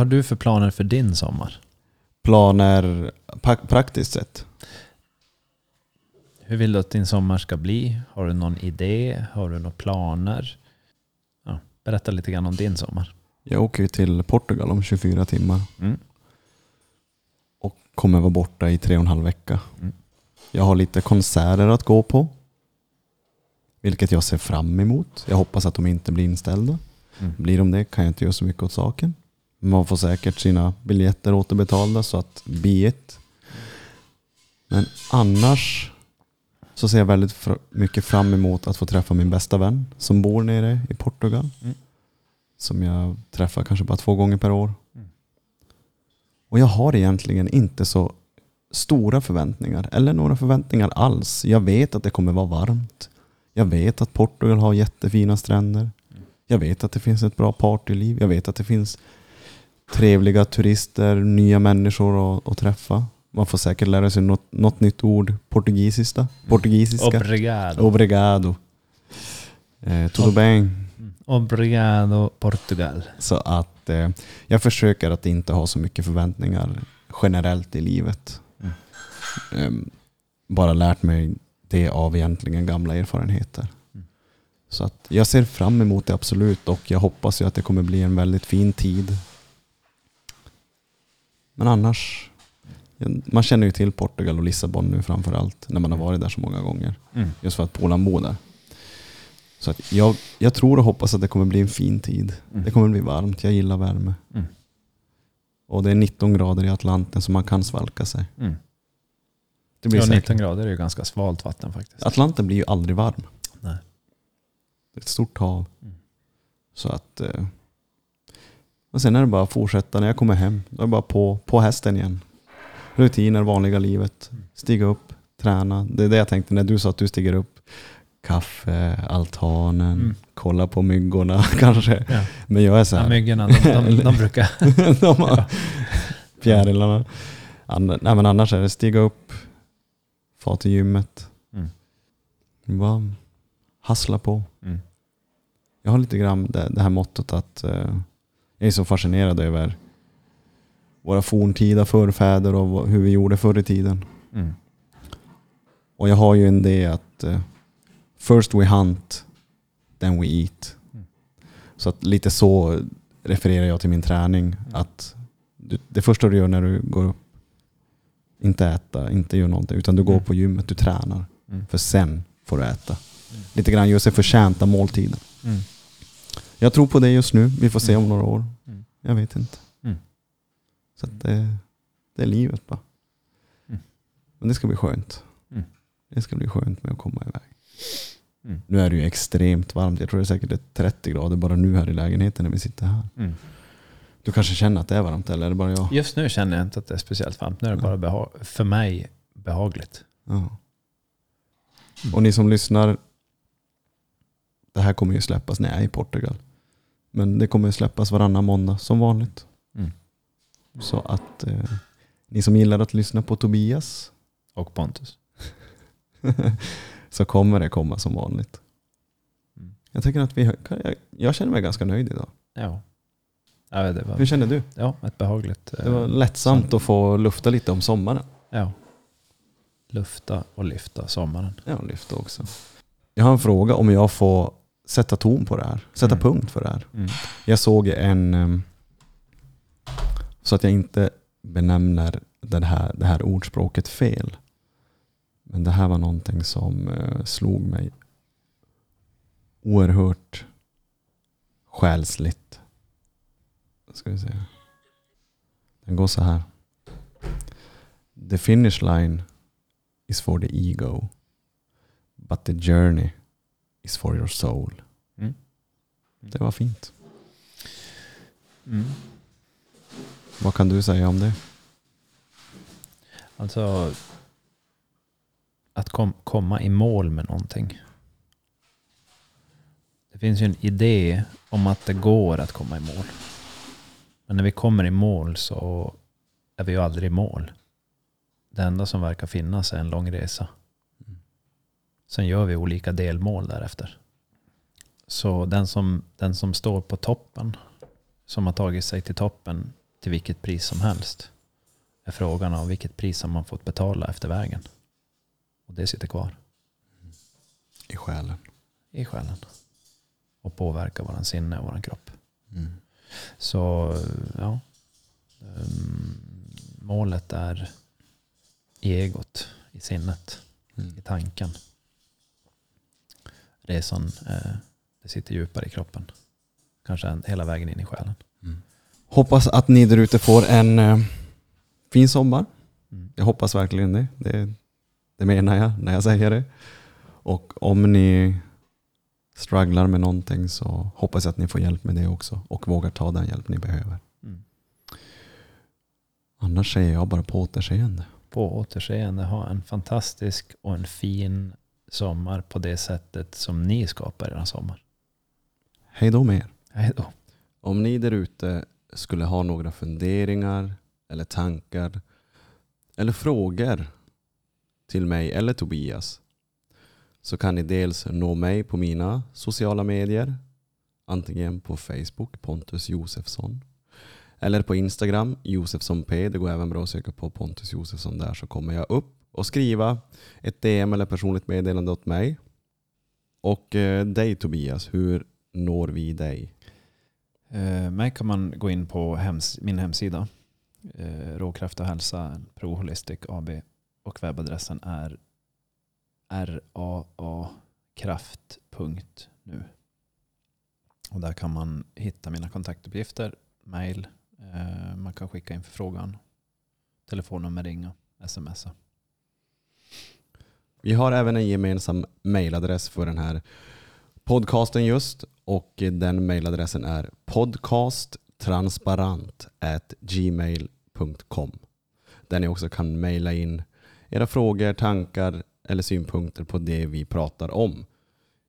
Har du för planer för din sommar?
Planer pra- praktiskt sett?
Hur vill du att din sommar ska bli? Har du någon idé? Har du några planer? Ja, berätta lite grann om din sommar.
Jag åker ju till Portugal om 24 timmar
Mm.
och kommer vara borta i tre och en halv vecka.
Mm.
Jag har lite konserter att gå på. Vilket jag ser fram emot. Jag hoppas att de inte blir inställda.
Mm.
Blir de det kan jag inte göra så mycket åt saken. Man får säkert sina biljetter återbetalda så att be it. Men annars så ser jag väldigt fr- mycket fram emot att få träffa min bästa vän som bor nere i Portugal.
Mm.
Som jag träffar kanske bara två gånger per år.
Mm.
Och jag har egentligen inte så stora förväntningar. Eller några förväntningar alls. Jag vet att det kommer vara varmt. Jag vet att Portugal har jättefina stränder. Jag vet att det finns ett bra partyliv. Jag vet att det finns trevliga turister, nya människor att, att träffa. Man får säkert lära sig något, något nytt ord. Portugisiska. Portugisiska.
Obrigado.
Obrigado. Eh, tudo
Ob-
bem.
Mm. Obrigado Portugal.
Så att eh, jag försöker att inte ha så mycket förväntningar generellt i livet.
Mm.
Ehm, bara lärt mig det av egentligen gamla erfarenheter.
Mm.
Så att jag ser fram emot det absolut och jag hoppas ju att det kommer bli en väldigt fin tid. Men annars, man känner ju till Portugal och Lissabon nu framför allt när man har varit där så många gånger.
Mm.
Just för att Polan bor där. Så att jag, jag tror och hoppas att det kommer bli en fin tid.
Mm.
Det kommer bli varmt, jag gillar värme.
Mm.
Och det är 19 grader i Atlanten så man kan svalka sig.
Mm.
Det blir
Ja,
säkert.
19 grader är ju ganska svalt vatten faktiskt.
Atlanten blir ju aldrig varm.
Nej.
Det är ett stort hav.
Mm.
Så att... eh, Och sen är det bara att fortsätta. När jag kommer hem, då är det bara på, på hästen igen. Rutiner, vanliga livet. Stiga upp, träna. Det är det jag tänkte när du sa att du stiger upp. Kaffe, altanen,
Mm.
kolla på myggorna kanske.
Ja.
Men jag är så
Ja,
här.
myggorna, de, de, de brukar...
de har
Ja.
fjärilarna. Ann- Nej, men annars är det stiga upp, få till gymmet.
Mm.
Bara hassla på.
Mm.
Jag har lite grann det, det här mottot att eh, jag är så fascinerad över våra forntida förfäder och hur vi gjorde förr i tiden.
Mm.
Och jag har ju en idé att eh, first we hunt, then we eat.
Mm.
Så att lite så refererar jag till min träning. Att du, det första du gör när du går upp Inte äta, inte göra någonting. Utan du går
Mm.
på gymmet, du tränar.
Mm.
För sen får du äta.
Mm.
Lite grann just den förtjänta måltiden.
Mm.
Jag tror på det just nu. Vi får se
Mm.
om några år.
Mm.
Jag vet inte.
Mm.
Så att det, det är livet bara.
Mm.
Men det ska bli skönt.
Mm.
Det ska bli skönt med att komma iväg.
Mm.
Nu är det ju extremt varmt. Jag tror det är säkert är 30 grader bara nu här i lägenheten när vi sitter här.
Mm.
Du kanske känner att det är varmt eller är det bara jag?
Just nu känner jag inte att det är speciellt varmt. Nu är det bara beha- för mig behagligt.
Ja. Och ni som lyssnar. Det här kommer ju släppas när jag är i Portugal. Men det kommer släppas varannan måndag som vanligt.
Mm.
Så att eh, ni som gillar att lyssna på Tobias
Och Pontus.
så kommer det komma som vanligt.
Mm.
Jag tycker att vi, jag, jag känner mig ganska nöjd idag.
Ja. Ja, det var,
Hur känner du?
ja, ett behagligt.
Det var
eh,
lättsamt att få lufta lite om sommaren.
Ja. Lufta och lyfta sommaren.
Ja, lyfta också. Jag har en fråga om jag får sätta ton på det här. Sätta
Mm.
punkt för det här.
Mm.
Jag såg en, ehm, så att jag inte benämner det här, det här ordspråket fel. Men det här var någonting som eh, slog mig oerhört själsligt. Ska vi se. Den går så här. The finish line is for the ego. But the journey is for your soul.
Mm.
Det var fint.
Mm.
Vad kan du säga om det?
Alltså att kom, komma i mål med någonting. Det finns ju en idé om att det går att komma i mål. Men när vi kommer i mål så är vi ju aldrig i mål. Det enda som verkar finnas är en lång resa. Sen gör vi olika delmål därefter. Så den som, den som står på toppen, som har tagit sig till toppen till vilket pris som helst, är frågan av vilket pris har man fått betala efter vägen. Och det sitter kvar
I själen.
i själen. Och påverkar våran sinne och våran kropp.
Mm.
Så ja, Ehm, målet är i egot, i sinnet,
Mm.
i tanken. Resan, eh, det sitter djupare i kroppen. Kanske hela vägen in i själen.
Hoppas att ni där ute får en eh, fin sommar.
Mm.
Jag hoppas verkligen det. det. Det menar jag när jag säger det. Och om ni strugglar med någonting så hoppas jag att ni får hjälp med det också. Och vågar ta den hjälp ni behöver.
Mm.
Annars säger jag bara på återseende.
På återseende, ha en fantastisk och en fin sommar på det sättet som ni skapar er sommar.
Hej då med er.
Hej då.
Om ni där ute skulle ha några funderingar eller tankar eller frågor till mig eller Tobias så kan ni dels nå mig på mina sociala medier antingen på Facebook Pontus Josefsson eller på Instagram Josefsson P. Det går även bra att söka på Pontus Josefsson där så kommer jag upp och skriva ett DM eller personligt meddelande åt mig. Och eh, dig Tobias, hur når vi dig?
Eh, mig kan man gå in på hems min hemsida. Eh, Råkraft och hälsa, ProHolistic AB. Och webbadressen är raakraft.nu. Och där kan man hitta mina kontaktuppgifter, mail, eh, man kan skicka in förfrågan, telefonnummer, ringa, smsa.
Vi har även en gemensam mailadress för den här podcasten just och den mailadressen är podcasttransparent@gmail.com där ni också kan mejla in era frågor, tankar eller synpunkter på det vi pratar om.